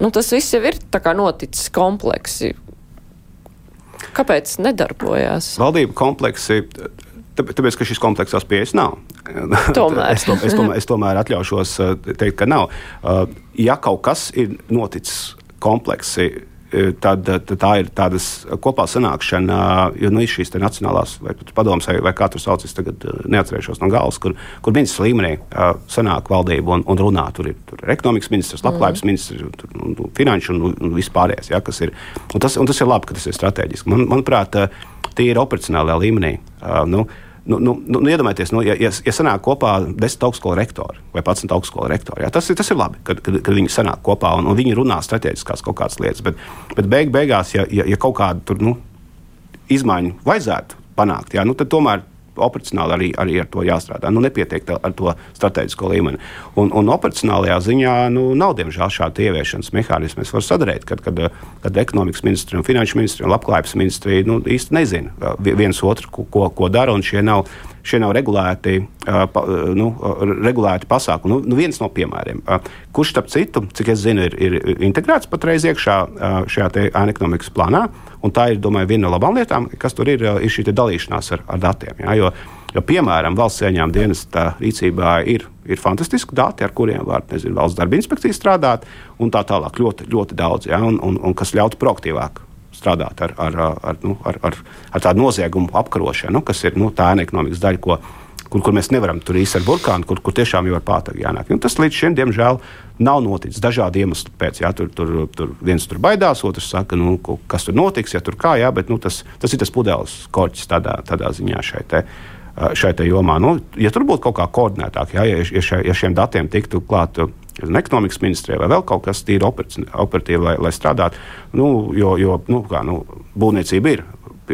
Nu, tas viss jau ir tā kā noticis kompleksi. Kāpēc nedarbojās? Valdība kompleksi Tāpēc, ka šis kompleksās pieejas nav. Tomēr. es, to, es, tomēr, es tomēr atļaušos uh, teikt, ka nav. Uh, ja kaut kas ir noticis kompleksi, uh, tad, tad tā ir tādas kopā sanākšana, jo nu, ir šīs nacionālās vai padomus, vai, vai kā tur sauc, es tagad neatcerēšos no galvas, kur, kur ministrs līmenī sanāk valdība un, un runā. Tur ir, tur ir ekonomikas ministrs, labklājības mm. ministrs, tur, un, un, finanšu un, un vispārējais. Ja, ir, un tas, un tas ir labi, ka tas ir strateģiski. Man, manuprāt, tie ir operacionālajā līmenī. Uh, nu, Nu, nu, nu, iedomājieties, nu, ja, ja, ja sanāk kopā desmit augstskolu rektori vai pats augstskolu rektori, jā, tas, tas ir labi, kad, kad, kad viņi sanāk kopā un, un viņi runā strateģiskās kaut kādas lietas. Bet, bet beig, beigās, ja, ja, ja kaut kādu tur, nu, izmaiņu vajadzētu panākt, jā, nu, tad tomēr operacionāli arī, arī ar to jāstrādā. Nu, nepietiek ar to strateģisko līmeni. Un, un operacionālajā ziņā nu, nav diemžēl šāda ieviešanas mehānismi. Es varu sadarīt, kad, kad, kad ekonomikas ministri un finanšu ministri un labklājības ministri nu, īsti nezina viens otru, ko, ko dara, un šie nav šie nav regulēti, pa, nu, regulēti pasākumi. Nu, nu viens no piemēriem, kurš, starp citu, cik es zinu, ir, ir integrēts patreiz iekšā šajā ēna ekonomikas plānā. Un tā ir, domāju, viena no labām lietām, kas tur ir, ir šī dalīšanās ar, ar datiem. Ja, jo, Jo, piemēram, valsts ieņēmuma dienesta rīcībā ir, ir fantastiski dati, ar kuriem var nezinu, valsts darba inspekcija strādāt, un tā tālāk ļoti, ļoti daudz, ja, un, un, un kas ļautu proaktīvāk strādāt ar, ar, ar, nu, ar, ar, ar tādu noziegumu apkarošanu, nu, kas ir nu, tā ekonomikas daļa, ko kur, kur mēs nevaram tur īstenībā ar burkānu, kur, kur tiešām jau ir pātagi jānāk. Un tas līdz šim, diemžēl, nav noticis dažādu iemeslu pēc. Jā, tur, tur, tur viens tur baidās, otrs saka, nu, kas tur notiks, ja tur kā, jā, bet nu, tas, tas ir tas pudeles korķis tādā, tādā ziņā šeit. Te šai jomā. Nu, ja tur būtu kaut kā koordinētāk, ja, ja, šai, ja šiem datiem tiktu klāta ekonomikas ministrijai vai vēl kaut kas tīri operatīvi, lai, lai strādātu, nu, jo, jo nu, kā, nu, būvniecība ir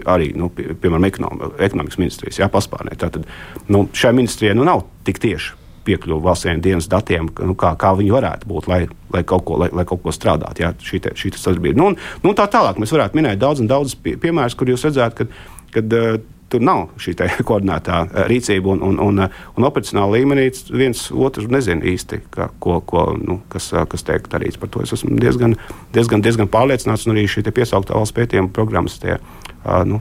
arī, nu, pie, piemēram, ekonom, ekonomikas ministrijas jā, paspārnē. Tātad nu, šai ministrijai nu, nav tik tieši piekļuvi valsts dienas datiem, nu, kā, kā viņi varētu būt, lai, lai, kaut, ko, lai, lai kaut ko strādātu. Jā, šī, te, šī sadarbība. Nu, un, nu, tā tālāk mēs varētu minēt daudz un daudz pie, piemērus, kur jūs redzētu, kad, kad uh, tur nav šī koordinētā uh, rīcība un, un, un, uh, un operacionāla līmenī viens otru nezina īsti, ka, ko, ko, nu, kas, uh, kas tiek darīts par to. Es esmu diezgan, diezgan, diezgan pārliecināts, arī šī piesauktā valsts pētījuma programmas tie nu,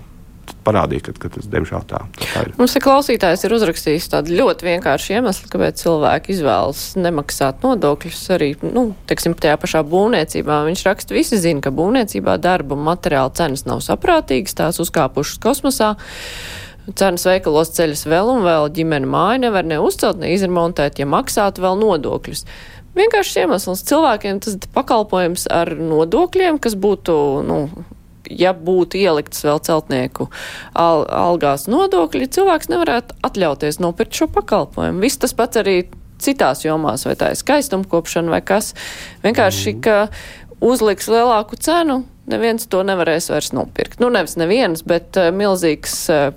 parādīja, ka, ka tas diemžēl tā, tā ir. Mums ir klausītājs ir uzrakstījis tādu ļoti vienkāršu iemeslu, kāpēc cilvēki izvēlas nemaksāt nodokļus arī, nu, teiksim, tajā pašā būvniecībā. Viņš raksta, visi zina, ka būvniecībā darba un materiāla cenas nav saprātīgas, tās uzkāpušas kosmosā. Cenas veikalos ceļas vēl un vēl, ģimene māja nevar ne uzcelt, ne izremontēt, ja maksātu vēl nodokļus. Vienkārši iemesls cilvēkiem tas pakalpojums ar nodokļiem, kas būtu, nu, ja būtu ieliktas vēl celtnieku al algās nodokļi, cilvēks nevarētu atļauties nopirkt šo pakalpojumu. Viss tas pats arī citās jomās, vai tā ir skaistumkopšana vai kas. Vienkārši, mhm. ka uzliks lielāku cenu, neviens to nevarēs vairs nopirkt. Nu, nevis neviens, bet uh, milzīgs uh,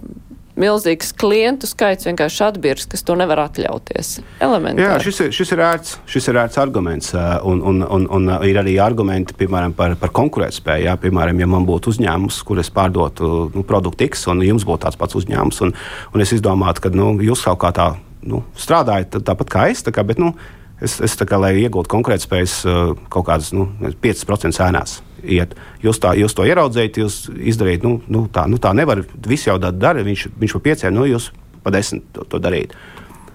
milzīgs klientu skaits vienkārši atbirs, kas to nevar atļauties. Elementāri. Jā, šis ir, šis ir ērts, šis ir ērts arguments, un, un, un, un ir arī argumenti, piemēram, par, par konkurētspēju. Jā, piemēram, ja man būtu uzņēmums, kur es pārdotu nu, produktu X, un jums būtu tāds pats uzņēmums, un, un es izdomātu, ka nu, jūs kaut kā tā nu, strādājat tāpat kā es, tā kā, bet, nu, es, es kā, lai iegūtu konkurētspējas kaut kādas nu, 5% ēnās iet. Jūs, tā, jūs to ieraudzījāt, jūs izdarījāt, nu, nu, tā, nu, tā nevar. Visi jau tā dara, viņš, viņš pa pieciem, nu, jūs pa desmit to, to darīt.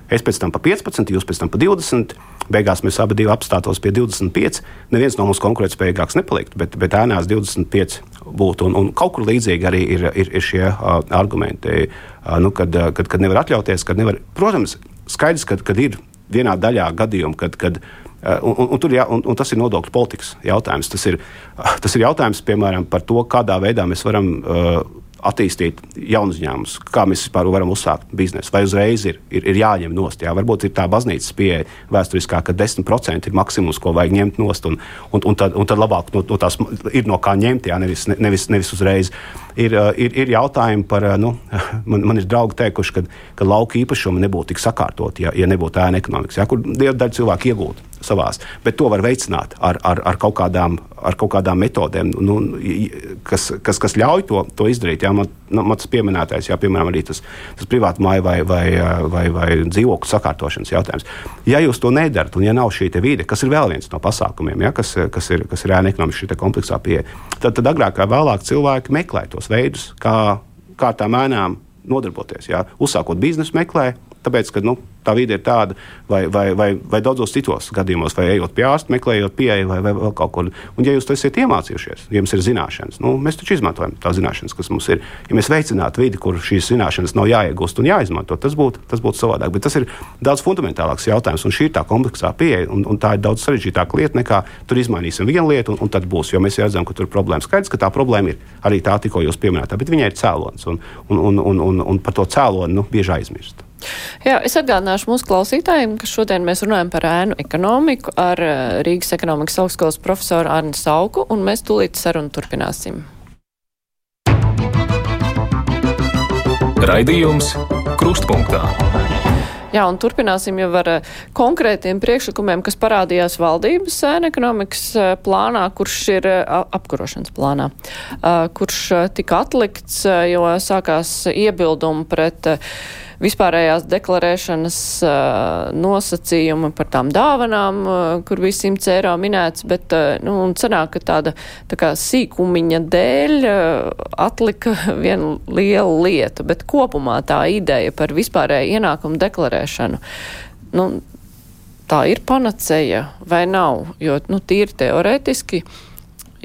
Es pēc tam pa 15, jūs pēc tam pa 20. Beigās mēs abi apstātos pie 25. Neviens no mums konkurētspējīgāks nepaliktu, bet, bet ēnās 25 būtu. Un, un kaut kur līdzīgi arī ir, ir, ir šie uh, argumenti, uh, nu, kad, uh, kad, kad nevar atļauties. Kad nevar, protams, skaidrs, ka ir vienā daļā gadījumu, kad, kad uh, un, un, un, jā, un, un tas ir nodokļu politikas jautājums. Tas ir, tas ir jautājums, piemēram, par to, kādā veidā mēs varam uh, attīstīt jaunu uzņēmumus, kā mēs vispār varam uzsākt biznesu. Vai uzreiz ir, ir, ir jāņem nost? Jā? Varbūt ir tā baznīcas pieeja vēsturiskā, ka 10% ir maksimums, ko vajag ņemt nost, un, un, un, tad, un tad labāk no, no tās ir no kā ņemt, jā? nevis, nevis, nevis uzreiz. Ir, uh, ir, ir jautājumi par, nu, man, man ir draugi teikuši, ka, ka lauka īpašumi nebūtu tik sakārtoti, ja, ja nebūtu ēna ekonomikas, jā? kur daļa cilvēku iegūtu savās. Bet to var veicināt ar, ar, ar, kaut, kādām, ar kaut kādām metodēm, nu, kas, kas, kas ļauj to, to izdarīt. Jā, man, nu, man tas pieminētais, jā, piemēram, arī tas, tas privātu māju vai, vai, vai, vai dzīvokļu sakārtošanas jautājums. Ja jūs to nedarat, un ja nav šī vide, kas ir vēl viens no pasākumiem, ja, kas, kas ir, kas ir ēna ekonomiski šī kompleksā pieeja, tad, tad agrāk vai vēlāk cilvēki meklē tos veidus, kā, kā tām ēnām nodarboties. Jā. Uzsākot biznesu, meklē, tāpēc, ka nu, tā vide ir tāda, vai, vai, vai, vai daudzos citos gadījumos, vai ejot pie ārsta, meklējot pieeju vai, vai vēl kaut ko. Un, ja jūs to esat iemācījušies, ja jums ir zināšanas, nu, mēs taču izmantojam tās zināšanas, kas mums ir. Ja mēs veicinātu vidi, kur šīs zināšanas nav jāiegūst un jāizmanto, tas būtu, tas būtu savādāk. Bet tas ir daudz fundamentālāks jautājums, un šī ir tā kompleksā pieeja, un, un tā ir daudz sarežģītāka lieta nekā tur izmainīsim vienu lietu, un, un tad būs. Jo mēs redzam, ka tur ir problēma. Skaidrs, ka tā problēma ir arī tā, tikko jūs pieminētā, bet viņai ir cēlonis, un, un, un, un, un, un par to cēloni nu, bieži aizmirst. Jā, es atgādināšu mūsu klausītājiem, ka šodien mēs runājam par ēnu ekonomiku ar eh, Rīgas ekonomikas augstskolas profesoru Arni Sauku, un mēs tūlīt sarunu turpināsim. Raidījums Krustpunktā. Jā, un turpināsim jau ar eh, konkrētiem priekšlikumiem, kas parādījās valdības ēna ekonomikas eh, plānā, kurš ir apkarošanas plānā, kurš tika atlikts, jo sākās iebildumi pret vispārējās deklarēšanas nosacījumi par tām dāvanām, kur bija 100 eiro minēts, bet, nu, un sanāk, ka tāda tā kā sīkumiņa dēļ atlika viena liela lieta, bet kopumā tā ideja par vispārēju ienākumu deklarēšanu, nu, tā ir panacēja vai nav, jo, nu, tīri teorētiski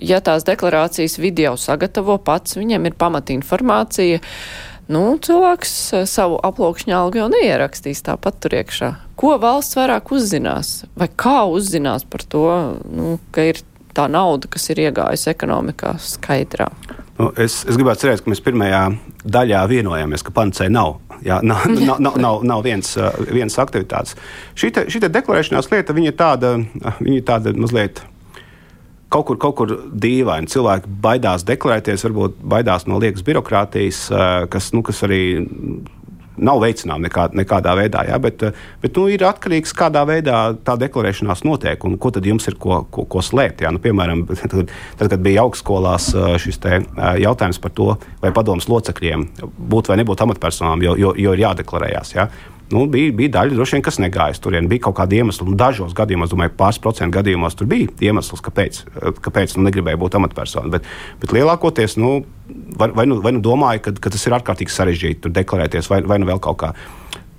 ja tās deklarācijas video sagatavo pats, viņam ir pamata informācija, nu, cilvēks eh, savu aploksņa algu jau neierakstīs tāpat tur iekšā. Ko valsts vairāk uzzinās? Vai kā uzzinās par to, nu, ka ir tā nauda, kas ir iegājusi ekonomikā skaidrā? Nu, es, es gribētu cerēt, ka mēs pirmajā daļā vienojāmies, ka pancē nav. Jā, nav, nav, nav, nav, nav viens, eh, viens aktivitātes. Šī deklarēšanās lieta, viņa ir tāda, viņa ir tāda mazliet kaut kur, kaut kur dīvaini. Cilvēki baidās deklarēties, varbūt baidās no liekas birokrātijas, eh, kas, nu, kas arī nav veicināma nekā, nekādā veidā. Ja? Bet, eh, bet nu, ir atkarīgs no kādā veidā tā deklarēšanās notiek un ko tad jums ir ko, ko, ko slēpt. Ja? Nu, piemēram, tad, tad, kad bija augstskolās eh, šis jautājums par to, vai padomus locekļiem būt vai nebūt amatpersonām, jo, jo, jo ir jādeklarējās. Ja? Nu, bija, bija daļa, vien, kas negāja tur. Bija kaut kādi iemesli, un dažos gadījumos, domāju, pāris procentu gadījumos tur bija iemesls, kāpēc, kāpēc nu, negribēja būt amatpersona. Bet, bet lielākoties, nu, vai, vai, nu, vai nu domāju, ka, ka tas ir ārkārtīgi sarežģīti deklarēties, vai, vai nu vēl kaut kā.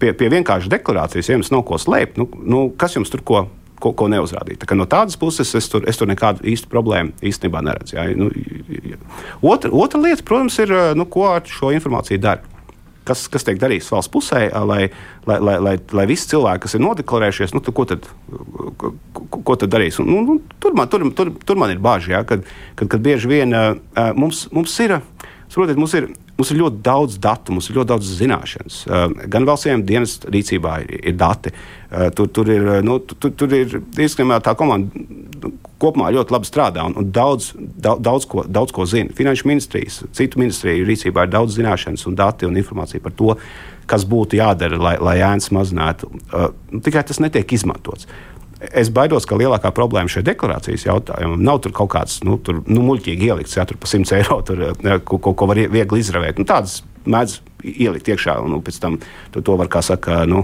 Pie, pie vienkāršas deklarācijas, ja jums nav ko slēpt, nu, nu, kas jums tur ko? Ko, ko neuzrādīt. Tā no tādas puses es tur, es tur nekādu īstu problēmu īstenībā neredzu. Jā. Nu, otra, otra lieta, protams, ir, nu, ko ar šo informāciju dara kas, kas tiek darīts valsts pusē, lai, lai, lai, lai, lai visi cilvēki, kas ir nodeklarējušies, nu, ko, tad, ko, ko tad darīs? Un, nu, tur, man, tur, tur, tur man ir bažas, ja, kad, kad, kad bieži vien uh, mums, mums ir. Saprotiet, mums ir, mums ir ļoti daudz datu, mums ir ļoti daudz zināšanas. Uh, gan valsts dienas rīcībā ir, ir dati. Uh, tur, tur ir, nu, tur, tur ir diezgan tā komanda kopumā ļoti labi strādā un, un daudz, daudz, daudz, ko, daudz ko zina. Finanšu ministrijas, citu ministriju rīcībā ir daudz zināšanas un dati un informācija par to, kas būtu jādara, lai, lai ēnas mazinātu. Uh, tikai tas netiek izmantots. Es baidos, ka lielākā problēma šajā deklarācijas jautājumā nav tur kaut kāds nu, tur, nu, muļķīgi ielikts, ja tur pa 100 eiro tur, ko, ko, ko var viegli izravēt. Nu, tādas mēdz ielikt iekšā, un nu, pēc tam tu to var, kā saka, nu,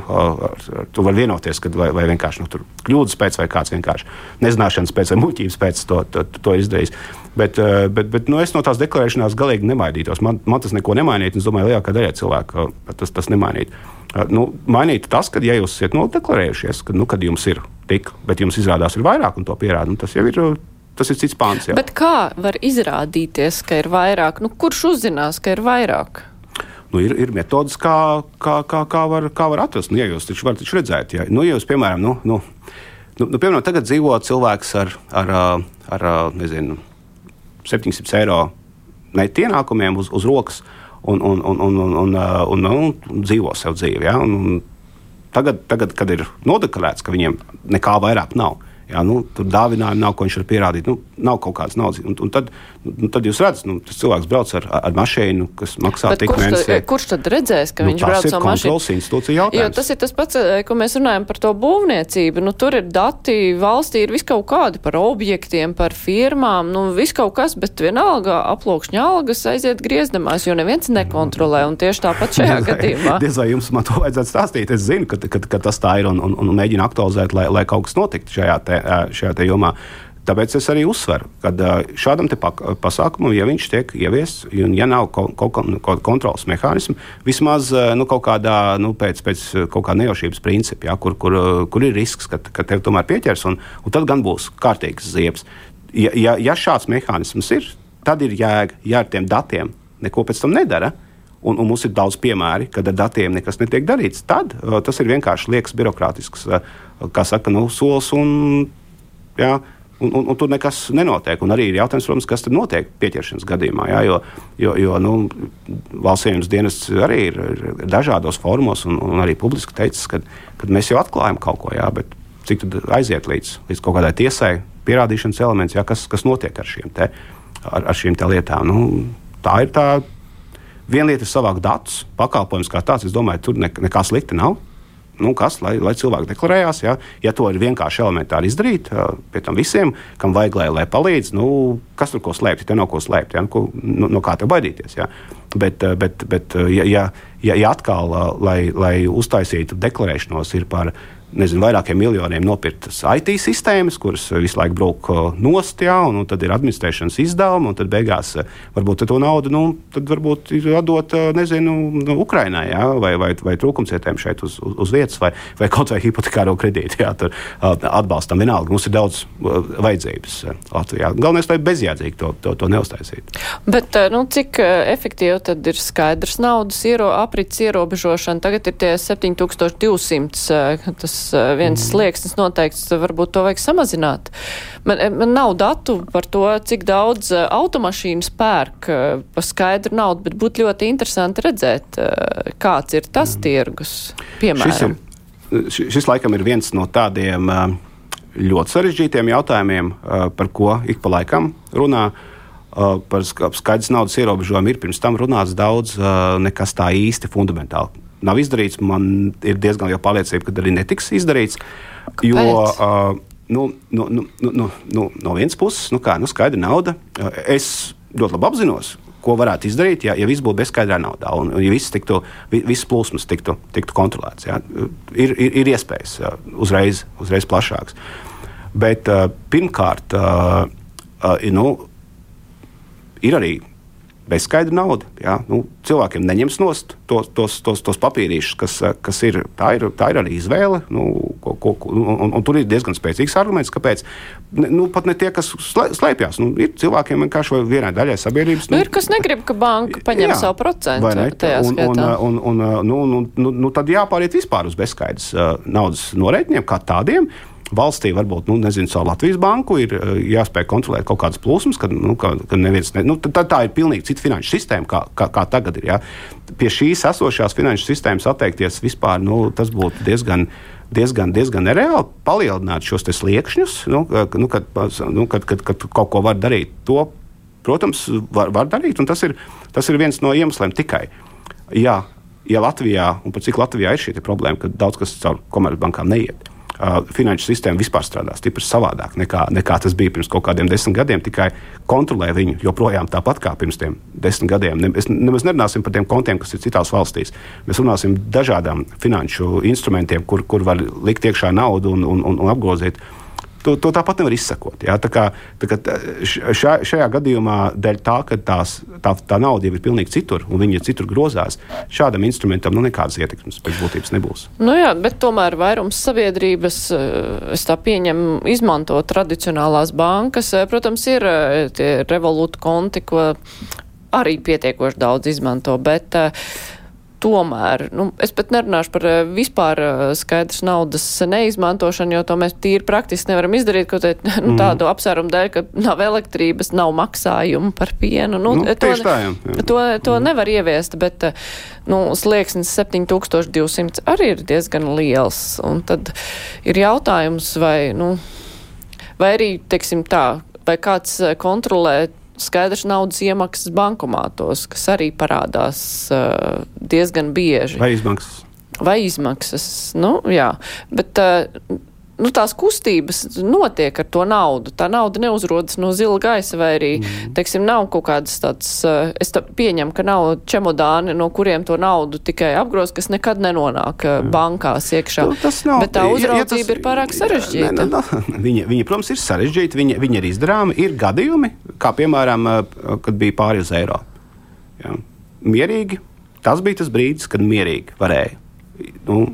tu var vienoties, kad vai, vai vienkārši nu, kļūdas pēc, vai kāds vienkārši nezināšanas pēc, vai muļķības pēc to, to, to izdarījis. Bet, bet, bet nu, es no tās deklarēšanās galīgi nemainītos. Man, man tas neko nemainītu, un es domāju, lielākā daļa cilvēku tas, tas nemainītu. Nu, mainītu tas, ka, ja jūs esat nodeklarējušies, ka, nu, kad jums ir tik, bet jums izrādās ir vairāk, un to pierāda, nu, tas jau ir tas ir cits pāns. Jā. Bet kā var izrādīties, ka ir vairāk? Nu, kurš uzzinās, ka ir vairāk? nu, ir, ir metodas, kā, kā, kā, kā, var, kā var atrast. Nu, ja jūs taču varat taču redzēt, ja nu, ja jūs, piemēram, nu, nu, nu, nu, piemēram, tagad dzīvo cilvēks ar, ar, ar, nezinu, 700 eiro net ienākumiem uz, uz rokas un, un, un, un, un, un, un, un, un dzīvo sev dzīvi. Ja? Un, un tagad, tagad, kad ir nodeklarēts, ka viņiem nekā vairāk nav, Jā, nu, tur dāvinājumi nav, ko viņš var pierādīt. Nu, nav kaut kādas naudas. Un, un tad, nu, tad jūs redzat, nu, tas cilvēks brauc ar, ar mašīnu, kas maksā Bet tik kurš mēnesī. Tad, kurš tad redzēs, ka nu, viņš brauc ar mašīnu? Jo tas ir tas pats, eh, ko mēs runājam par to būvniecību. Nu, tur ir dati, valstī ir viskaut kādi par objektiem, par firmām, nu, viskaut kas, bet vienalga aplokšņa algas aiziet griezdamās, jo neviens nekontrolē. Un tieši tāpat šajā gadījumā. Diez vai jums man to vajadzētu stāstīt. Es zinu, ka, ka, ka tas tā ir un, un, un mēģinu aktualizēt, lai, lai kaut kas notiktu šajā te šajā jomā. Tāpēc es arī uzsveru, ka šādam pasākumam, ja viņš tiek ieviests, un ja nav kaut kāda kontrolas mehānisma, vismaz nu, kaut kādā nu, pēc, pēc kaut kāda nejaušības principa, ja, kur, kur, kur ir risks, ka, ka tev tomēr pieķers, un, un tad gan būs kārtīgs ziepes. Ja, ja, ja šāds mehānisms ir, tad ir jēga, ja ar tiem datiem neko pēc tam nedara. Un, un mums ir daudz piemēru, kad ar datiem nekas netiek darīts. Tad uh, tas ir vienkārši liekas birokrātisks, uh, kā saka, nu, solis un Jā, Un, un, un tur nekas nenotiek. Un arī ir jautājums, protams, kas tad notiek pieķeršanas gadījumā. Jā, jo jo, jo nu, valsts ieņemas dienests arī ir, ir dažādos formos, un, un arī publiski teicis, ka mēs jau atklājam kaut ko, jā, bet cik tad aiziet līdz, līdz kaut kādai tiesai, pierādīšanas elements, jā, kas, kas notiek ar šīm, te, ar, ar šīm te lietām. Nu, tā ir tā. Viena lieta ir savākt datus, pakalpojums kā tāds. Es domāju, tur ne, nekā slikta nav. nu, kas, lai, lai cilvēki deklarējās. Ja, ja to ir vienkārši elementāri izdarīt, pie tam visiem, kam vajag, lai, lai palīdz, nu, kas tur ko slēpt, te nav ko slēpt, ja, nu, ko, no, no kā te baidīties. Ja. Bet, bet, bet ja, ja, ja atkal, lai, lai uztaisītu deklarēšanos, ir par nezinu, vairākiem miljoniem nopirktas IT sistēmas, kuras visu laiku brūk uh, nost, jā, un, un tad ir administrēšanas izdevumi, un tad beigās uh, varbūt to naudu nu, varbūt ir atdot nezinu, nu, Ukrainai jā, vai, vai, vai trūkumcietēm šeit uz, uz, uz vietas, vai, vai kaut vai hipotekāro kredītu. Jā, tur atbalstam vienalga. Mums ir daudz vajadzības Latvijā. Galvenais, lai bezjēdzīgi to, to, to neuztaisītu. Bet nu, cik efektīvi tad ir skaidrs naudas iero, aprits ierobežošana? Tagad ir tie 7200. Tas Eh, viens mm. slieksnis noteikts, varbūt to vajag samazināt. Man, eh, man nav datu par to, cik daudz eh, automašīnas pērk pa skaidru naudu, bet būtu ļoti interesanti redzēt, kāds ir tas mm. tirgus. Piemēram. Šis, šis laikam ir viens no tādiem ļoti sarežģītiem jautājumiem, par ko ik pa laikam runā. Par skaidrs naudas ierobežojumu ir pirms tam runāts daudz, nekas tā īsti fundamentāli nav izdarīts. Man ir diezgan liela pārliecība, ka arī netiks izdarīts. Kāpēc? Jo, uh, nu, nu, nu, nu, nu, no vienas puses, nu, kā, nu, skaidra nauda. Es ļoti labi apzinos, ko varētu izdarīt, ja, ja viss būtu bezskaidrā naudā un, un ja viss tiktu, visas plūsmas tiktu, tiktu kontrolēts. Ja. Ir, ir, ir iespējas uzreiz, uzreiz plašākas. Bet pirmkārt, nu, ir arī bezskaidra nauda. Ja? Nu, cilvēkiem neņems nost tos, tos, tos, tos papīrīšus, kas, kas ir. Tā ir, tā ir arī izvēle. Nu, ko, ko, un, un, un tur ir diezgan spēcīgs arguments, kāpēc. Nu, pat ne tie, kas slēpjas. Nu, ir cilvēkiem vienkārši vienai daļai sabiedrības. Nu, nu, ir kas negrib, ka banka paņem jā, savu procentu. Un, un, un, un, nu, nu, nu, nu, tad jāpāriet vispār uz bezskaidras uh, naudas norēķiniem kā tādiem valstī, varbūt, nu, nezinu, savu Latvijas banku ir eh, jāspēj kontrolēt kaut kādas plūsmas, kad, nu, ka, ka neviens, ne, nu, tā, tā ir pilnīgi cita finanšu sistēma, kā, kā, kā tagad ir. Ja. Pie šīs esošās finanšu sistēmas atteikties vispār, nu, tas būtu diezgan diezgan, diezgan nereāli palielināt šos sliekšņus, nu, nu, kad, nu, kad, kad, kad kaut ko var darīt. To, protams, var, var darīt, un tas ir, tas ir viens no iemesliem tikai. Jā, ja Latvijā, un pat cik Latvijā ir šī problēma, ka daudz kas caur komercbankām neiet uh, finanšu sistēma vispār strādā stipri savādāk nekā, nekā tas bija pirms kaut kādiem desmit gadiem. Tikai kontrolē viņu joprojām tāpat kā pirms tam desmit gadiem. Ne, mēs nemaz nerunāsim par tiem kontiem, kas ir citās valstīs. Mēs runāsim par dažādām finanšu instrumentiem, kur, kur var likt iekšā naudu un, un, un, un apgrozīt to, to tāpat nevar izsekot. Ja? Tā kā, tā kā šā, šajā gadījumā, dēļ tā, ka tās, tā, tā nauda jau ir pilnīgi citur un viņa citur grozās, šādam instrumentam nu, nekādas ietekmes pēc būtības nebūs. Nu jā, bet tomēr vairums sabiedrības, eh, es tā pieņemu, izmanto tradicionālās bankas. Eh, protams, ir eh, tie revolūta konti, ko arī pietiekoši daudz izmanto, bet uh, tomēr, nu, es pat nerunāšu par eh, vispār eh, skaidrs naudas neizmantošanu, jo to mēs tīri praktiski nevaram izdarīt, kaut nu, mm. tādu apsvērumu dēļ, ka nav elektrības, nav maksājumu par pienu. Nu, nu, to, tā, jā, jā. to, to mm. nevar ieviest, bet eh, nu, slieksnis 7200 arī ir diezgan liels. Un tad ir jautājums, vai, nu, vai arī, teiksim tā, vai kāds kontrolē skaidrs naudas iemaksas bankomātos, kas arī parādās uh, diezgan bieži. Vai izmaksas? Vai izmaksas, nu jā, bet uh, nu, tās kustības notiek ar to naudu. Tā nauda neuzrodas no zila gaisa, vai arī, mm. teiksim, nav kaut kādas tādas, eh, es tā pieņemu, ka nav čemodāni, no kuriem to naudu tikai apgroz, kas nekad nenonāk mm. bankās iekšā. Nu, tas nav. Bet tā uzraudzība ja, ja tas, ir pārāk sarežģīta. Ne, ne, ne, viņa, viņa, protams, ir sarežģīta, viņa, viņa ir izdarāma. Ir gadījumi, kā piemēram, eh, kad bija pāri uz eiro. Ja. Mierīgi. Tas bija tas brīdis, kad mierīgi varēja. Nu,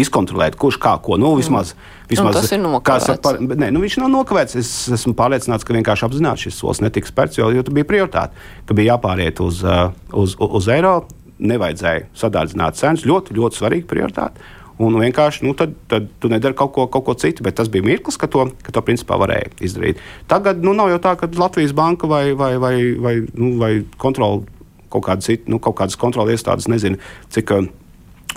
izkontrolēt, kurš kā ko. Nu, vismaz, vismaz, tas ir nokavēts. Par, nē, nu, viņš nav nokavēts. Es esmu pārliecināts, ka vienkārši apzināti šis solis netika spērts, jo, jo tur bija prioritāte, ka bija jāpāriet uz, uh, uz, uz, uz eiro. Nevajadzēja sadārdzināt cenas. Ļoti, ļoti svarīga prioritāte. Un vienkārši nu, tad, tad tu nedari kaut ko, kaut ko citu, bet tas bija mirklis, ka to, ka to principā varēja izdarīt. Tagad nu, nav jau tā, ka Latvijas banka vai, vai, vai, vai, nu, vai kontrola kaut kāda cita, nu, kaut kādas kontrola iestādes nezina, cik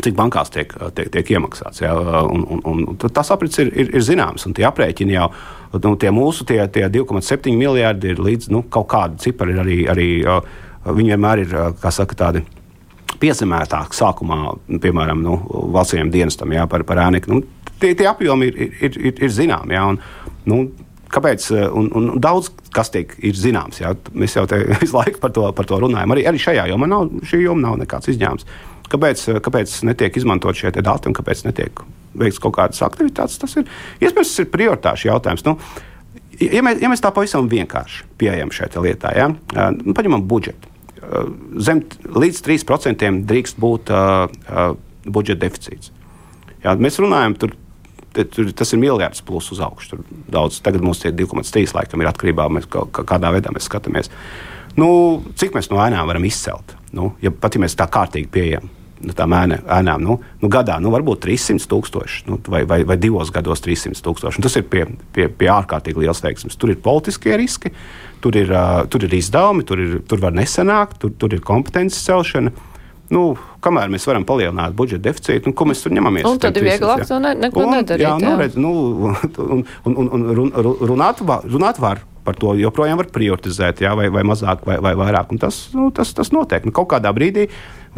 cik bankās tiek, tiek, tiek iemaksāts. Ja? Un, un, un tas aprits ir, ir, ir zināms, un tie aprēķini jau, nu, tie mūsu tie, tie 2,7 miljardi ir līdz nu, kaut kāda cipara, arī, arī viņi vienmēr ir, saka, tādi piezemētāk sākumā, piemēram, nu, valsts dienestam jā, par, par ēniku. Nu, tie, tie apjomi ir, ir, ir, ir zināmi. Jā, un, nu, Kāpēc? Un, un daudz kas tiek zināms. Jā. Mēs jau visu laiku par to, par to runājam. Arī, arī šajā jomā nav, joma nav nekāds izņēmums. Kāpēc, kāpēc netiek izmantot šie dati un kāpēc netiek veikts kaut kādas aktivitātes? Tas ir iespējams tas ir prioritāšu jautājums. Nu, ja, mēs, ja mēs tā pavisam vienkārši pieejam šai lietai, ja, nu, paņemam budžetu. Zem līdz 3% drīkst būt uh, uh, budžeta deficīts. Jā, mēs runājam par tur, tas ir miljards plus uz augšu. Tur daudz, tagad mums tie 2,3 laikam ir atkarībā no kā, kādā veidā mēs skatāmies. Nu, cik mēs no ēnām varam izcelt? Nu, ja pat ja mēs tā kārtīgi pieejam. Nu, tām ēnām nu, nu, gadā nu, varbūt 300 tūkstoši, nu, vai, vai, vai divos gados 300 tūkstoši. Tas ir pie, pie, pie ārkārtīgi liels veiksmes. Tur ir politiskie riski, tur ir, uh, tur ir izdevumi, tur, ir, tur var nesanākt, tur, tur ir kompetences celšana. Uh, nu, kamēr mēs varam palielināt budžeta deficītu, nu, ko mēs tur ņemamies. Un tad ir vieglāk to ne, neko un, nedarīt. Jā, nu, jā. Nu, redz, nu, un, un, un, un run, runāt, var, runāt var. Par to joprojām var prioritizēt, jā, vai, vai mazāk, vai, vai vairāk. Un tas, nu, tas, tas notiek. Nu, kaut kādā brīdī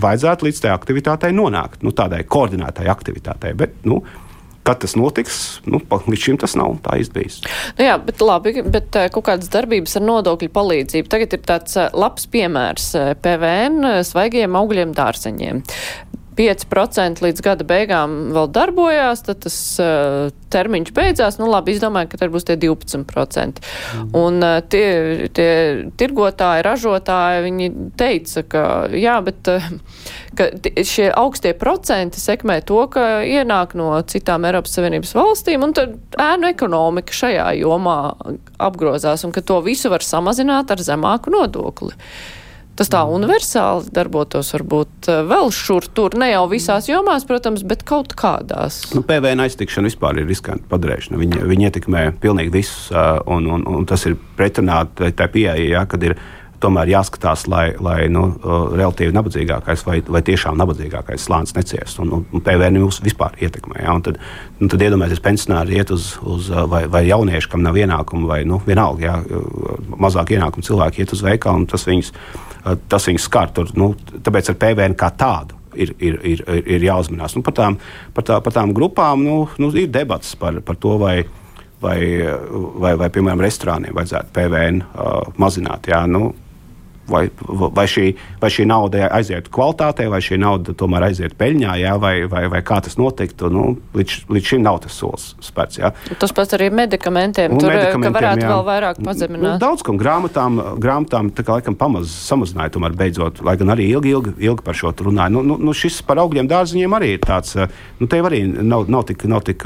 vajadzētu līdz tai aktivitātei nonākt, nu, tādai koordinētai aktivitātei. Bet, nu, Kad tas notiks, nu, līdz šim tas nav tā izdarījis. Nu jā, bet labi, bet eh, kaut kādas darbības ar nodokļu palīdzību. Tagad ir tāds eh, labs piemērs eh, PVN svaigiem augļiem dārzeņiem. 5% līdz gada beigām vēl darbojās, tad tas uh, termiņš beidzās. Nu, labi, izdomāju, ka tad būs tie 12%. Mm. Un uh, tie, tie tirgotāji, ražotāji, viņi teica, ka jā, bet uh, ka šie augstie procenti sekmē to, ka ienāk no citām Eiropas Savienības valstīm, un tad ēnu ekonomika šajā jomā apgrozās, un ka to visu var samazināt ar zemāku nodokli. Tas tā universāli darbotos, varbūt eh, vēl šur tur, ne jau visās jomās, protams, bet kaut kādās. Nu, PVN aiztikšana vispār ir riskanti padarīšana. Viņa, viņa ietekmē pilnīgi visus, eh, un, un, un tas ir pretrunā tai pieeja, ja, kad ir tomēr jāskatās, lai, lai nu, relatīvi nabadzīgākais vai, vai tiešām nabadzīgākais slānis neciest. Un, un, PVN mūs vispār ietekmē. Ja? Un tad, nu, tad iedomājieties, pensionāri iet uz, uz vai, vai jaunieši, kam nav ienākumu, vai nu, vienalga, ja, mazāk ienākumu cilvēki iet uz veikalu, un tas viņus, tas viņus skar. Tur, nu, tāpēc ar PVN kā tādu. Ir, ir, ir, ir jāuzmanās. Nu, par, tām, par, tā, par tām grupām nu, nu, ir debats par, par to, vai, vai, vai, vai, piemēram, restorāniem vajadzētu PVN uh, mazināt. Jā, nu, vai, vai, šī, vai šī nauda aizietu kvalitātei, vai šī nauda tomēr aizietu peļņā, jā, vai, vai, vai kā tas notiktu. Nu, līdz, līdz šim nav tas solis spērts. Jā. Tas pats arī medikamentiem, un tur medikamentiem, varētu jā. vēl vairāk pazemināt. Nu, daudz kam grāmatām, grāmatām tā kā laikam pamaz samazināja, tomēr beidzot, lai gan arī ilgi, ilgi, ilgi par šo runāja. Nu, nu, nu, šis par augļiem dārziņiem arī ir tāds, nu, te arī nav, nav, tik, nav, tik,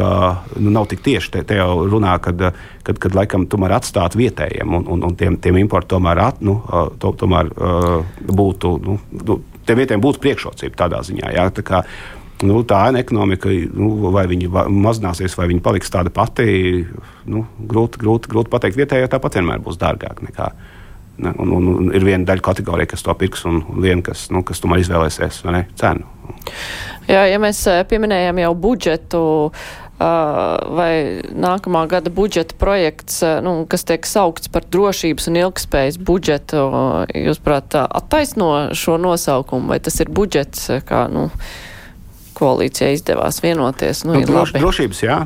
nu, nav tik tieši, te, te jau runā, kad, kad, kad laikam tomēr atstāt vietējiem un, un, un tiem, tiem importu tomēr, at, nu, to, tomēr tomēr uh, būtu, nu, nu, tiem vietiem būtu priekšrocība tādā ziņā. Jā, tā kā, nu, tā ēna ekonomika, nu, vai viņa mazināsies, vai viņa paliks tāda pati, nu, grūti, grūti, grūti pateikt. Vietējā tāpat vienmēr būs dārgāk nekā. Ne, un, un, un ir viena daļa kategorija, kas to pirks, un viena, kas, nu, kas tomēr izvēlēsies ne, cenu. Jā, ja mēs eh, pieminējam jau budžetu, uh, vai nākamā gada budžeta projekts, nu, kas tiek saukts par drošības un ilgspējas budžetu, jūs prāt, attaisno šo nosaukumu, vai tas ir budžets, kā, nu, koalīcija izdevās vienoties? Nu, nu, droš, drošības, jā.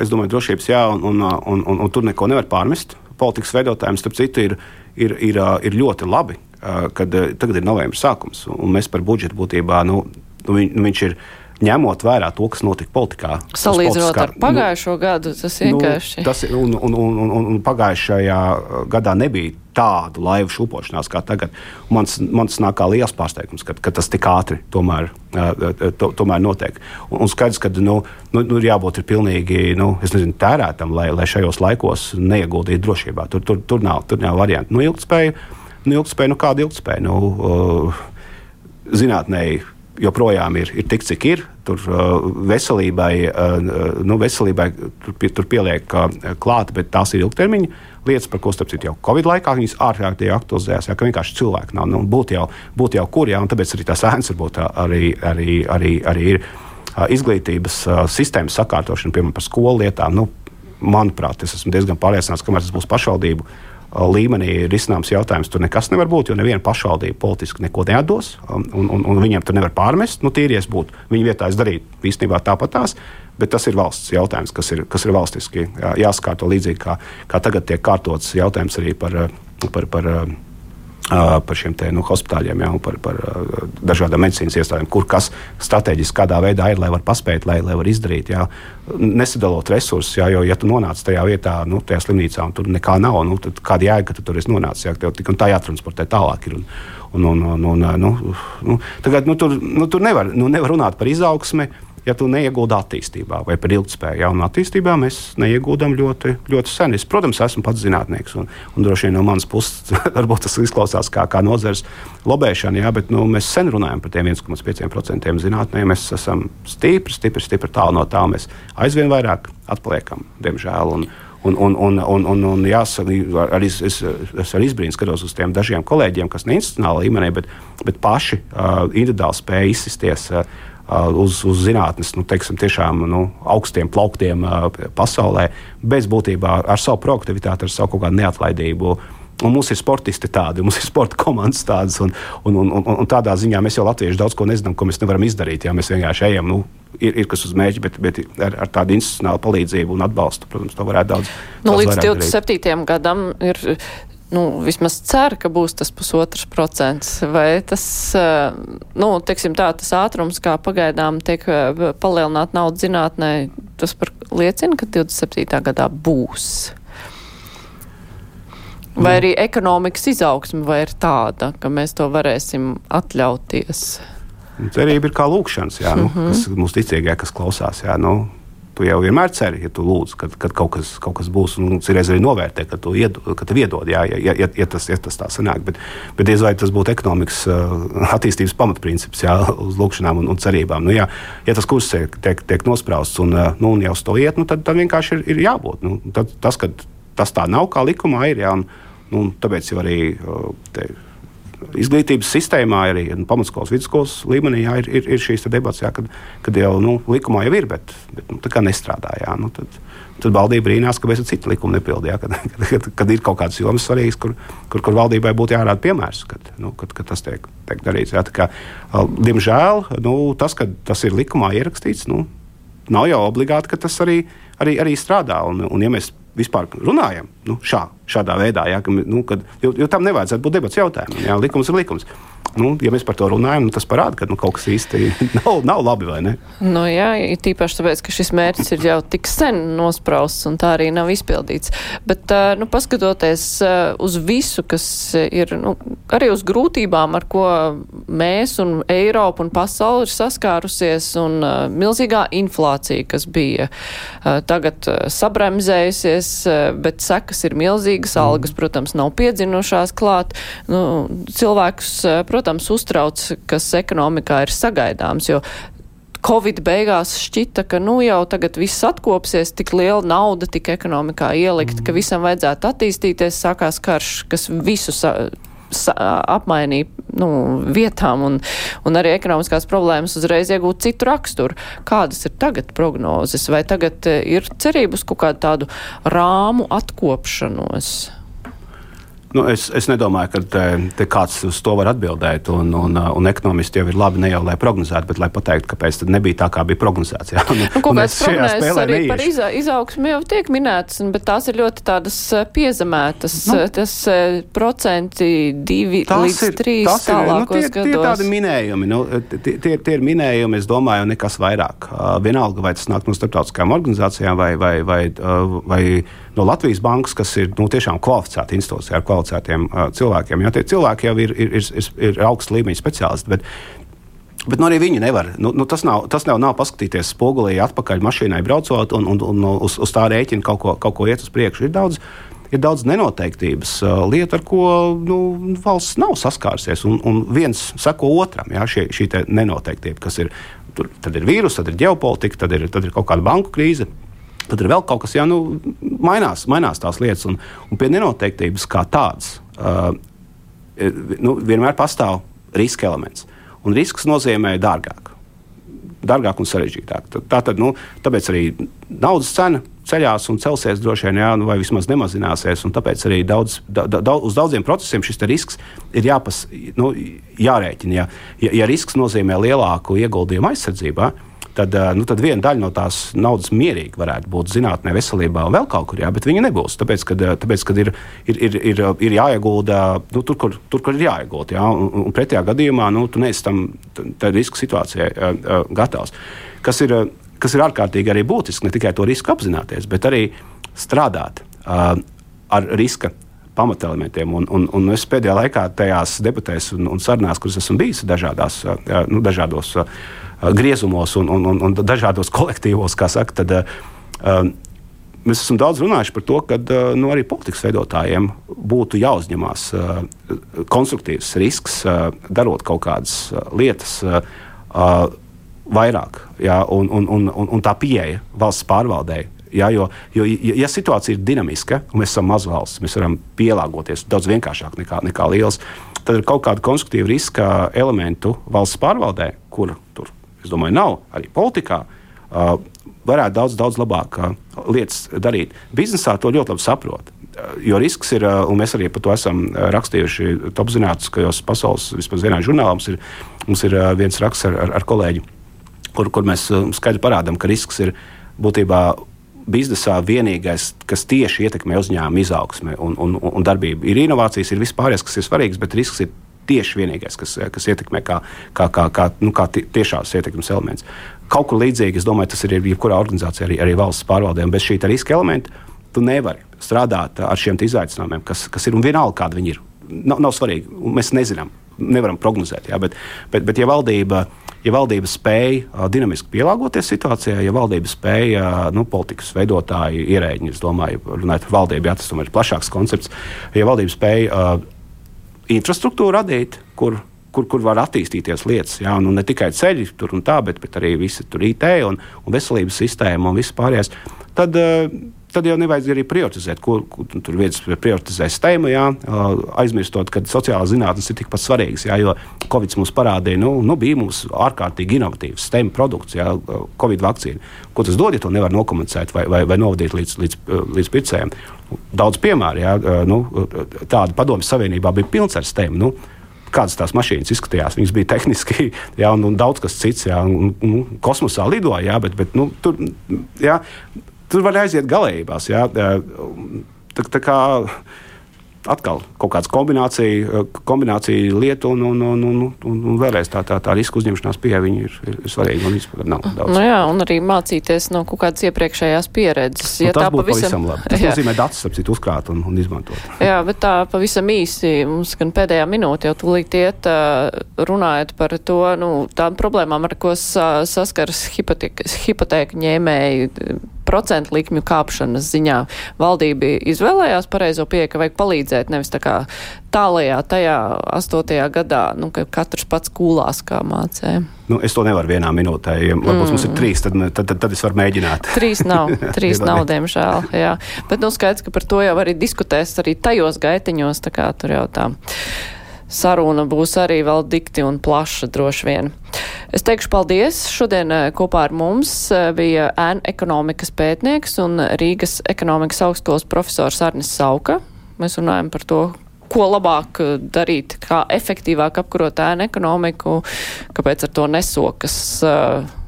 Es domāju, drošības, jā, un, un, un, un, un tur neko nevar pārmest. Politikas veidotājiem, starp citu, ir, ir, ir, ir ļoti labi, kad tagad ir novembris sākums, un mēs par budžetu būtībā, nu, nu, viņš ir ņemot vērā to, kas notika politikā. Salīdzinot ar pagājušo nu, gadu, tas nu, vienkārši. Nu, tas, un, un, un, un, un pagājušajā gadā nebija tādu laivu šūpošanās kā tagad. Mans, mans nāk kā liels pārsteigums, ka, ka tas tik ātri tomēr, to, tomēr notiek. Un, un skaidrs, ka nu, nu, nu, ir jābūt ir pilnīgi nu, nezinu, tērētam, lai, lai šajos laikos neieguldītu drošībā. Tur, tur, tur, nav, tur nav variantu. Nu, ilgspēja, nu, ilgspēja, nu kāda ilgspēja? Nu, uh, zinātnēji joprojām ir, ir tik, cik ir. Tur uh, veselībai, uh, nu, veselībai tur, tur pieliek uh, klāt, bet tās ir ilgtermiņa lietas, par ko starp citu jau Covid laikā viņas ārkārtīgi aktualizējās. Jā, ka vienkārši cilvēki nav. Nu, būtu jau, būt jau kur, jā, un tāpēc arī tās ēnas varbūt arī, arī, arī, arī ir izglītības sistēmas sakārtošana, piemēram, par skolu lietām. Nu, manuprāt, es esmu diezgan pārliecināts, ka tas būs pašvaldību līmenī risināms jautājums. Tur nekas nevar būt, jo neviena pašvaldība politiski neko neatdos, un, un, un viņiem tur nevar pārmest. Nu, tīries būtu viņa vietā, es darītu īstenībā tāpat tās. Bet tas ir valsts jautājums, kas ir, kas ir valstiski jā, jāskārto līdzīgi kā, kā tagad tiek kārtots jautājums arī par, par, par par šiem te, nu, hospitāļiem, jau par, par dažādām medicīnas iestādēm, kur kas strateģiski kādā veidā ir, lai var paspēt, lai, lai var izdarīt. Jā. Nesadalot resursus, jā, jo, ja tu nonāc tajā vietā, nu, tajā slimnīcā, un tur nekā nav, nu, tad kāda jēga, ka tu tur esi nonācis, ja tev tik un tā jātransportē tālāk. Ir, un, un, un, un, un, nu, nu, tagad, nu, tur, nu, tur nevar, nu, nevar runāt par izaugsmi ja tu neiegūdi attīstībā vai par ilgspēju. Ja, attīstībā mēs neieguldām ļoti, ļoti sen. Es, protams, esmu pats zinātnieks, un, un droši vien no manas puses varbūt tas izklausās kā, kā nozares lobēšana, ja, bet nu, mēs sen runājam par tiem 1,5% zinātnē. Mēs esam stipri, stipri, stipri tālu no tā. Mēs aizvien vairāk atpaliekam, diemžēl. Un, Un, un, un, un, un, un jāsaka, arī es, es, es ar izbrīnu skatos uz tiem dažiem kolēģiem, kas ne institucionālā līmenī, bet, bet paši uh, individuāli spēja izsisties uh, uz, uz zinātnes, nu, teiksim, tiešām nu, augstiem plauktiem pasaulē, bez būtībā ar savu produktivitāti, ar savu kaut kādu neatlaidību. Un mums ir sportisti tādi, mums ir sporta komandas tādas, un, un, un, un, un tādā ziņā mēs jau latvieši daudz ko nezinām, ko mēs nevaram izdarīt. Jā, mēs vienkārši ejam, nu, ir, ir kas uz mēģi, bet, bet ar, ar tādu institucionālu palīdzību un atbalstu, protams, to varētu daudz. Nu, daudz līdz 27. gadam ir nu, vismaz cer, ka būs tas pusotrs procents, vai tas, eh, nu, teiksim tā, tas ātrums, kā pagaidām tiek eh, palielināt naudu zinātnē, tas par liecina, ka 27. gadā būs. Vai arī ekonomikas izaugsme vai ir tāda, ka mēs to varēsim atļauties? Cerība ir kā lūkšanas, jā, nu, mm -hmm. kas mums ticīgākie, kas klausās. Jā, nu, tu jau vienmēr ceri, ja tu lūdz, kad, kad kaut, kas, kaut kas būs. Un es arī novērtēju, ka tu iedod, ka iedod, jā, ja, ja, ja, tas, ja tas tā sanāk. Bet, bet diez vai tas būtu ekonomikas attīstības pamatprincips, jā, uz lūkšanām un, un cerībām. Nu, jā, ja tas kurs tiek, tiek, tiek nosprausts un, nu, un jau uz to iet, nu, tad, tad vienkārši ir, ir jābūt. Nu, tad, tas, ka tas tā nav, kā likumā ir, jā, un, nu, tāpēc jau arī. Te, izglītības sistēmā, arī nu, pamatskolas, vidusskolas līmenī jā, ir, ir, ir šīs debats, jā, kad, kad jau nu, likumā jau ir, bet, bet nu, tā kā nestrādā. Jā, nu, tad, tad valdība brīnās, kāpēc citi likumi nepildīja. Kad, kad, kad, kad ir kaut kādas jomas svarīgas, kur, kur, kur valdībai būtu jārāda piemērs, kad, nu, kad, kad tas tiek, tiek darīts. Jā, kā, diemžēl nu, tas, ka tas ir likumā ierakstīts, nu, nav jau obligāti, ka tas arī, arī, arī strādā. Un, un, ja mēs vispār runājam nu, šā, šādā veidā, ja, ka, nu, kad, jo, jo tam nevajadzētu būt debats jautājumam. Ja, likums ir likums nu, ja mēs par to runājam, nu, tas parāda, ka nu, kaut kas īsti nav, nav labi? Nu, jā, tīpaši tāpēc, ka šis mērķis ir jau tik sen nosprausts un tā arī nav izpildīts. Bet, nu, paskatoties uz visu, kas ir, nu, arī uz grūtībām, ar ko mēs un Eiropa un pasauli ir saskārusies, un milzīgā inflācija, kas bija tagad sabremzējusies, bet sekas ir milzīgas, algas, protams, nav piedzinušās klāt. Nu, cilvēkus, uh, protams, uztrauc, kas ekonomikā ir sagaidāms, jo Covid beigās šķita, ka nu jau tagad viss atkopsies, tik liela nauda tika ekonomikā ielikt, ka visam vajadzētu attīstīties, sākās karš, kas visu sa, apmainīja nu, vietām un, un arī ekonomiskās problēmas uzreiz iegūt citu raksturu. Kādas ir tagad prognozes? Vai tagad eh, ir cerības kaut kādu tādu rāmu atkopšanos? Nu, es, es nedomāju, ka te, te kāds uz to var atbildēt. Un, un, un ekonomisti jau ir labi ne jau lai prognozētu, bet lai pateiktu, kāpēc tas nebija tā, kā bija prognozēts. Jā. Un, nu, kaut kādas prognozes arī neiešu. par iza, izaugsmu jau tiek minētas, bet tās ir ļoti tādas eh, piezemētas. Nu, eh, tas eh, procenti divi līdz ir, trīs nu, tālākos nu, tie, gados. Tie ir tādi minējumi. Nu, tie, tie, tie ir minējumi, es domāju, nekas vairāk. Vienalga, vai tas nāk no starptautiskajām organizācijām vai, vai, vai, vai, vai no Latvijas bankas, kas ir nu, tiešām kvalificēta institūcija ar kvalificētiem uh, cilvēkiem. Jā, tie cilvēki jau ir, ir, ir, ir, augsta līmeņa speciālisti. Bet, Bet nu, arī viņi nevar. Nu, nu, tas nav, tas nav, nav paskatīties spogulī, atpakaļ mašīnai braucot un, un, un uz, uz tā rēķina kaut ko, kaut ko iet uz priekšu. Ir daudz, ir daudz nenoteiktības, uh, lieta, ar ko nu, valsts nav saskārusies. Un, un viens seko otram, jā, šī, šī nenoteiktība, kas ir. Tur, tad ir vīruss, tad ir ģeopolitika, tad ir, tad ir kaut kāda banku krīze. Tad ir vēl kaut kas, jā, nu, mainās, mainās tās lietas, un, un pie nenoteiktības kā tādas uh, nu, vienmēr pastāv riska elements. Un risks nozīmē dārgāk. Dārgāk un sarežģītāk. Tā tad, nu, tāpēc arī naudas cena ceļās un celsies droši vien, jā, nu, vai vismaz nemazināsies. Tāpēc arī daudz, da, da, uz daudziem procesiem šis risks ir jāpas, nu, jārēķina. Ja, ja, ja risks nozīmē lielāku ieguldījumu aizsardzībā, tad, nu, tad viena daļa no tās naudas mierīgi varētu būt zinātnē, veselībā un vēl kaut kur, jā, bet viņa nebūs. Tāpēc, kad, tāpēc, kad ir, ir, ir, ir, ir jāiegulda nu, tur, kur, tur, kur ir jāiegulda. Jā, un, un pretējā gadījumā nu, tu neesi tam riska situācijai uh, gatavs. Kas ir, kas ir ārkārtīgi arī būtiski, ne tikai to risku apzināties, bet arī strādāt uh, ar riska pamatelementiem. Un, un, un es pēdējā laikā tajās debatēs un, un sarunās, kuras esmu bijis dažādās, nu, dažādos griezumos un, un, un, un dažādos kolektīvos, kā saka, tad um, mēs esam daudz runājuši par to, ka nu, arī politikas veidotājiem būtu jāuzņemās uh, konstruktīvs risks, uh, darot kaut kādas lietas. Uh, vairāk, jā, un, un, un, un, tā pieeja valsts pārvaldei Ja, jo, jo, ja situācija ir dinamiska, un mēs esam maza valsts, mēs varam pielāgoties daudz vienkāršāk nekā, nekā liels, tad ir kaut kāda konstruktīva riska elementu valsts pārvaldē, kur tur, es domāju, nav arī politikā. Uh, varētu daudz, daudz labāk uh, lietas darīt. Biznesā to ļoti labi saprot. Uh, jo risks ir, uh, un mēs arī par to esam rakstījuši top zinātniskajos pasaules, vismaz vienā žurnālā, mums ir, mums ir viens raksts ar, ar, ar kolēģi, kur, kur mēs skaidri parādām, ka risks ir būtībā biznesā vienīgais, kas tieši ietekmē uzņēmuma izaugsmi un, un, un darbību. Ir inovācijas, ir vispārējais, kas ir svarīgs, bet risks ir tieši vienīgais, kas, kas ietekmē kā, kā, kā, kā, nu, kā tiešās ietekmes elements. Kaut kur līdzīgi, es domāju, tas ir jebkurā organizācijā, arī, arī valsts pārvaldē. Bez šī riska elementa tu nevari strādāt ar šiem izaicinājumiem, kas, kas ir un vienalga, kādi viņi ir. Nav, nav svarīgi, mēs nezinām, nevaram prognozēt. Jā, bet, bet, bet ja valdība ja valdība spēja dinamiski pielāgoties situācijai, ja valdība spēja, nu, politikas veidotāji, ierēģi, es domāju, runājot par valdību, jā, tas tomēr ir plašāks koncepts, ja valdība spēja uh, infrastruktūru radīt, kur kur, kur var attīstīties lietas. Jā, nu, ne tikai ceļi tur un tā, bet, bet arī visi tur IT un, un veselības sistēma un viss pārējais. Tad, uh, tad jau nevajag arī prioritizēt, ko, ko tur viens prioritizē steimu, jā, aizmirstot, ka sociālās zinātnes ir tikpat svarīgas. Jā, jo Covid mums parādīja, nu, nu bija mums ārkārtīgi inovatīvs steimu produkts, jā, Covid vakcīna. Ko tas dod, ja to nevar nokomunicēt vai, vai, vai novadīt līdz, līdz, līdz pircējiem? Daudz piemēru, jā, nu, tāda padomjas savienībā bija pilns ar steimu. Nu, kādas tās mašīnas izskatījās. Viņas bija tehniski, jā, un, un daudz kas cits, jā, un, un kosmosā lidoja, jā, bet, bet nu, tur, jā, tur var aiziet galējībās. Jā. Tā, tā kā atkal kaut kāda kombinācija, kombinācija lietu un, un, un, un, un, un vēlreiz tā, tā, tā riska uzņemšanās pieeja ir, ir, ir svarīga. Un vispār nav daudz. Nu jā, un arī mācīties no kaut kādas iepriekšējās pieredzes. Ja nu, tas būtu pavisam, pavisam labi. Tas jā. nozīmē datus, ap citu uzkrāt un, un izmantot. Jā, bet tā pavisam īsi mums gan pēdējā minūte jau tūlīt iet runājot par to, nu, tām problēmām, ar ko saskars hipotēka ņēmēji procentu likmju kāpšanas ziņā valdība izvēlējās pareizo pieeja, ka vajag palīdzēt, nevis tā kā tālajā tajā astotajā gadā, nu, ka katrs pats kūlās kā mācē. Nu, es to nevaru vienā minūtē. Ja varbūt mm. mums ir trīs, tad, tad, tad, tad es varu mēģināt. Trīs nav, trīs nav, diemžēl. Jā. Bet nu skaidrs, ka par to jau arī diskutēs arī tajos gaitiņos, tā kā tur jau tā saruna būs arī vēl dikti un plaša droši vien. Es teikšu paldies. Šodien eh, kopā ar mums eh, bija ēna ekonomikas pētnieks un Rīgas ekonomikas augstskolas profesors Arnis Sauka. Mēs runājam par to, ko labāk eh, darīt, kā efektīvāk apkarot ēnu ekonomiku, kāpēc ar to nesokas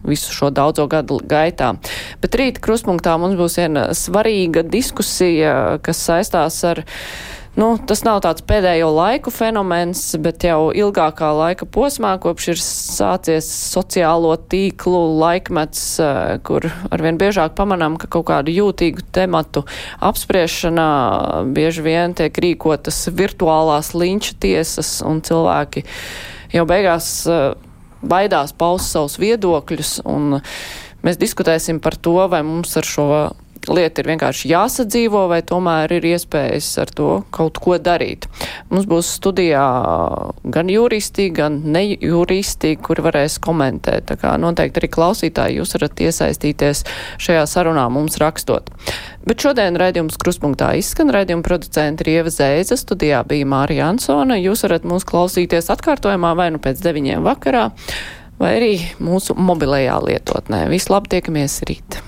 visu šo daudzo gadu gaitā. Bet rīt kruspunktā mums būs viena svarīga diskusija, kas saistās ar Nu, tas nav tāds pēdējo laiku fenomens, bet jau ilgākā laika posmā, kopš ir sācies sociālo tīklu laikmets, eh, kur arvien biežāk pamanām, ka kaut kādu jūtīgu tematu apspriešanā bieži vien tiek rīkotas virtuālās linča tiesas un cilvēki jau beigās eh, baidās paust savus viedokļus. Mēs diskutēsim par to, vai mums ar šo lieta ir vienkārši jāsadzīvo, vai tomēr ir iespējas ar to kaut ko darīt. Mums būs studijā gan juristi, gan nejuristi, kuri varēs komentēt. Tā kā noteikti arī klausītāji jūs varat iesaistīties šajā sarunā mums rakstot. Bet šodien raidījums kruspunktā izskan raidījuma producenta Rieva Zēza, studijā bija Mārija Ansona. Jūs varat mūs klausīties atkārtojumā vai nu pēc deviņiem vakarā, vai arī mūsu mobilajā lietotnē. Vislabāk tiekamies rīt!